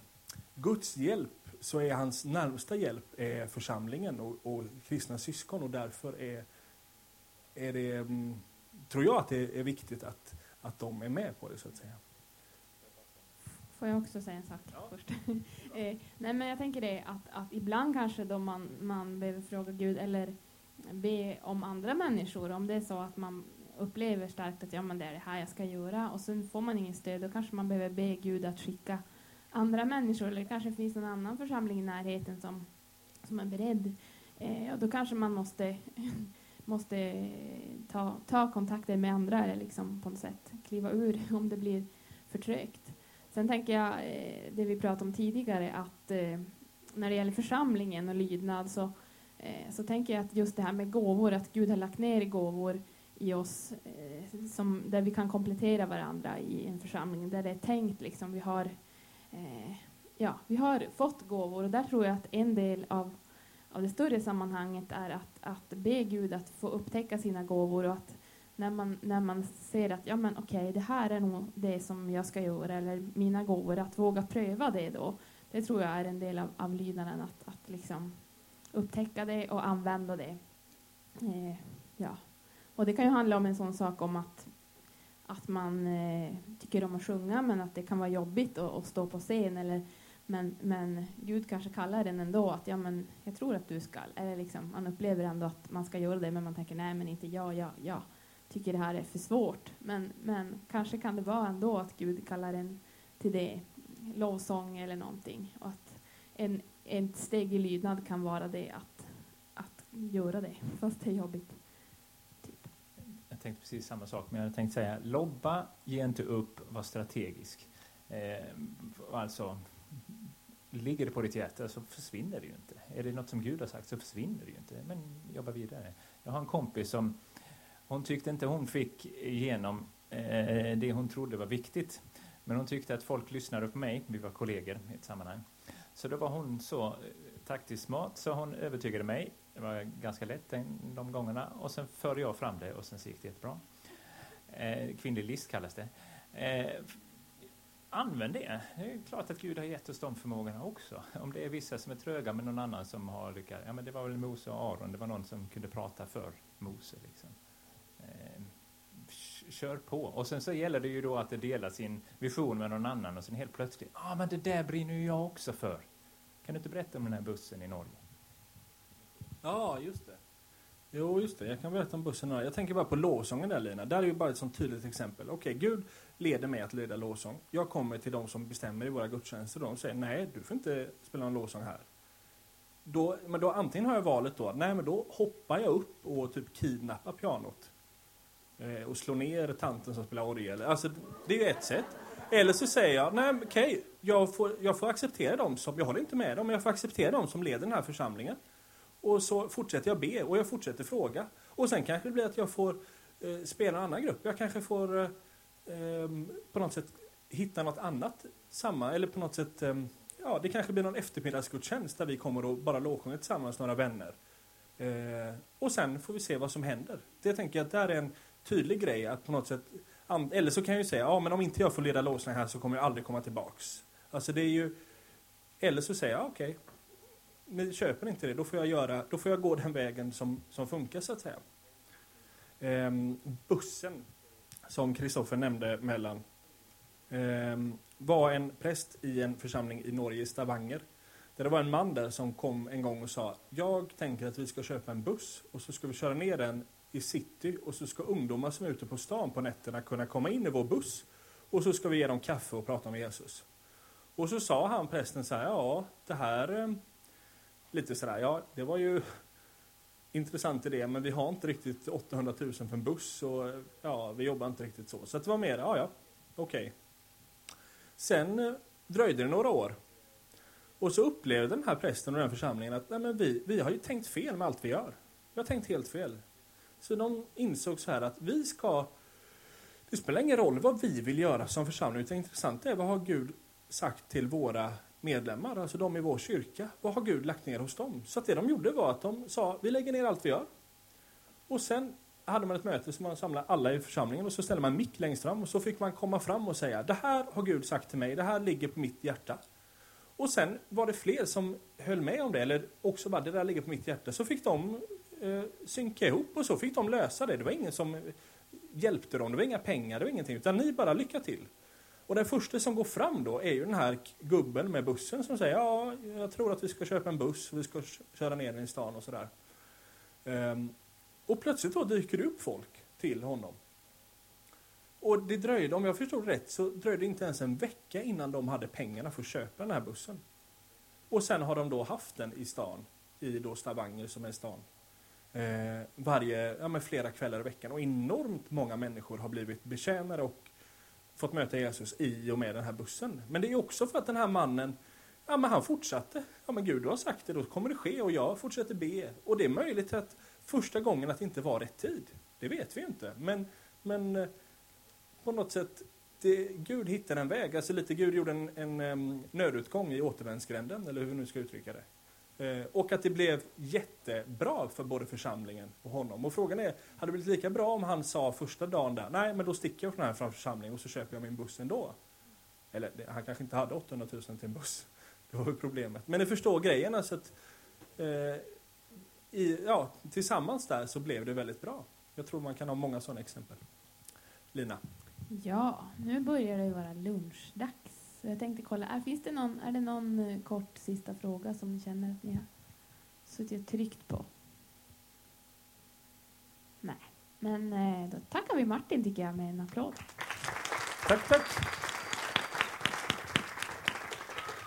Guds hjälp så är hans närmsta hjälp är församlingen och, och kristna syskon och därför är, är det, mm, tror jag att det är viktigt att, att de är med på det så att säga. Får jag också säga en sak först? eh, nej men jag tänker det att, att ibland kanske då man, man behöver fråga Gud eller be om andra människor, om det är så att man upplever starkt att ja men det är det här jag ska göra och sen får man ingen stöd, då kanske man behöver be Gud att skicka andra människor eller kanske finns någon annan församling i närheten som, som är beredd. Eh, och då kanske man måste, måste ta, ta kontakter med andra eller liksom på något sätt kliva ur om det blir för trögt. Sen tänker jag eh, det vi pratade om tidigare att eh, när det gäller församlingen och lydnad så, eh, så tänker jag att just det här med gåvor, att Gud har lagt ner gåvor i oss som, där vi kan komplettera varandra i en församling, där det är tänkt liksom. Vi har, ja, vi har fått gåvor och där tror jag att en del av, av det större sammanhanget är att, att be Gud att få upptäcka sina gåvor och att när man, när man ser att ja men okej, det här är nog det som jag ska göra eller mina gåvor, att våga pröva det då. Det tror jag är en del av, av lydnaden, att, att liksom upptäcka det och använda det. Eh, ja. Och det kan ju handla om en sån sak om att, att man eh, tycker om att sjunga men att det kan vara jobbigt att, att stå på scen eller men, men Gud kanske kallar den ändå att ja men jag tror att du ska. Eller liksom, man upplever ändå att man ska göra det men man tänker nej men inte jag, jag, jag tycker det här är för svårt. Men, men kanske kan det vara ändå att Gud kallar en till det, lovsång eller någonting. Och att en, ett steg i lydnad kan vara det att, att göra det, fast det är jobbigt. Typ. Jag tänkte precis samma sak, men jag hade tänkt säga lobba, ge inte upp, var strategisk. Eh, alltså, ligger det på ditt hjärta så försvinner det ju inte. Är det något som Gud har sagt så försvinner det ju inte. Men jobba vidare. Jag har en kompis som hon tyckte inte hon fick igenom eh, det hon trodde var viktigt. Men hon tyckte att folk lyssnade på mig, vi var kollegor i ett sammanhang. Så då var hon så eh, taktiskt smart så hon övertygade mig. Det var ganska lätt den, de gångerna. Och sen förde jag fram det och sen gick det jättebra. Eh, kvinnlig list kallas det. Eh, använd det. Det är klart att Gud har gett oss de förmågorna också. Om det är vissa som är tröga men någon annan som har lyckats. Ja men det var väl Mose och Aron, det var någon som kunde prata för Mose liksom. Eh, kör på. Och sen så gäller det ju då att dela sin vision med någon annan och sen helt plötsligt, ja ah, men det där brinner ju jag också för. Kan du inte berätta om den här bussen i Norge? Ja, just det. Jo, just det. Jag kan berätta om bussen. Jag tänker bara på lovsången där Lina. Där är ju bara ett sånt tydligt exempel. Okej, Gud leder mig att leda lovsång. Jag kommer till de som bestämmer i våra gudstjänster och de säger nej, du får inte spela någon lovsång här. Då, men då antingen har jag valet då, nej men då hoppar jag upp och typ kidnappar pianot. Eh, och slår ner tanten som spelar orgel. Alltså, det är ju ett sätt. Eller så säger jag, nej okej, jag, får, jag får acceptera dem som, jag håller inte med dem, men jag får acceptera dem som leder den här församlingen. Och så fortsätter jag be och jag fortsätter fråga. Och sen kanske det blir att jag får eh, spela en annan grupp. Jag kanske får eh, Ehm, på något sätt hitta något annat samma, eller på något sätt, eh, ja det kanske blir någon eftermiddagsgudstjänst där vi kommer och bara lovsjunger tillsammans, några vänner. Eh, och sen får vi se vad som händer. Det tänker jag att där är en tydlig grej att på något sätt, eller så kan jag ju säga, ja men om inte jag får leda lovsång här så kommer jag aldrig komma tillbaks. Alltså det är ju, eller så säger jag, okej, okay, ni köper inte det, då får jag, göra, då får jag gå den vägen som, som funkar så att säga. Eh, bussen, som Kristoffer nämnde mellan, ehm, var en präst i en församling i Norge, i Stavanger. Där det var en man där som kom en gång och sa, jag tänker att vi ska köpa en buss och så ska vi köra ner den i city och så ska ungdomar som är ute på stan på nätterna kunna komma in i vår buss och så ska vi ge dem kaffe och prata med Jesus. Och så sa han prästen så här, ja det här ehm, lite sådär, ja det var ju intressant idé men vi har inte riktigt 800 000 för en buss och ja, vi jobbar inte riktigt så. Så det var mer, ja ja, okej. Okay. Sen eh, dröjde det några år. Och så upplevde den här prästen och den församlingen att nej men vi, vi har ju tänkt fel med allt vi gör. Vi har tänkt helt fel. Så de insåg så här att vi ska... Det spelar ingen roll vad vi vill göra som församling, utan intressant är vad har Gud sagt till våra medlemmar, alltså de i vår kyrka. Vad har Gud lagt ner hos dem? Så att det de gjorde var att de sa, vi lägger ner allt vi gör. Och sen hade man ett möte som man samlade alla i församlingen och så ställde man en mick längst fram och så fick man komma fram och säga, det här har Gud sagt till mig, det här ligger på mitt hjärta. Och sen var det fler som höll med om det, eller också bara, det där ligger på mitt hjärta. Så fick de eh, synka ihop och så fick de lösa det. Det var ingen som hjälpte dem, det var inga pengar, det var ingenting, utan ni bara lycka till. Och den första som går fram då är ju den här gubben med bussen som säger ja, jag tror att vi ska köpa en buss, vi ska köra ner den i stan och sådär. Um, och plötsligt då dyker det upp folk till honom. Och det dröjde, om jag förstod rätt, så dröjde det inte ens en vecka innan de hade pengarna för att köpa den här bussen. Och sen har de då haft den i stan, i då Stavanger som är stan. Eh, varje, ja men flera kvällar i veckan. Och enormt många människor har blivit betjänade och fått möta Jesus i och med den här bussen. Men det är också för att den här mannen, ja men han fortsatte. Ja men Gud du har sagt det, då kommer det ske och jag fortsätter be. Och det är möjligt att första gången att det inte var rätt tid. Det vet vi inte. Men, men eh, på något sätt, det, Gud hittade en väg. Alltså lite Gud gjorde en, en en nödutgång i återvändsgränden, eller hur vi nu ska uttrycka det. Eh, och att det blev jättebra för både församlingen och honom. Och frågan är, hade det blivit lika bra om han sa första dagen där, nej men då sticker jag från här här församlingen och så köper jag min buss ändå. Eller han kanske inte hade 800 000 till en buss. Det var ju problemet. Men ni förstår grejen alltså att eh, i, ja, tillsammans där så blev det väldigt bra. Jag tror man kan ha många sådana exempel. Lina? Ja, nu börjar det vara lunchdags. Så jag tänkte kolla, är, finns det någon, är det någon eh, kort sista fråga som ni känner att ni har suttit och tryckt på? Nej, men eh, då tackar vi Martin tycker jag med en applåd. Tack, tack.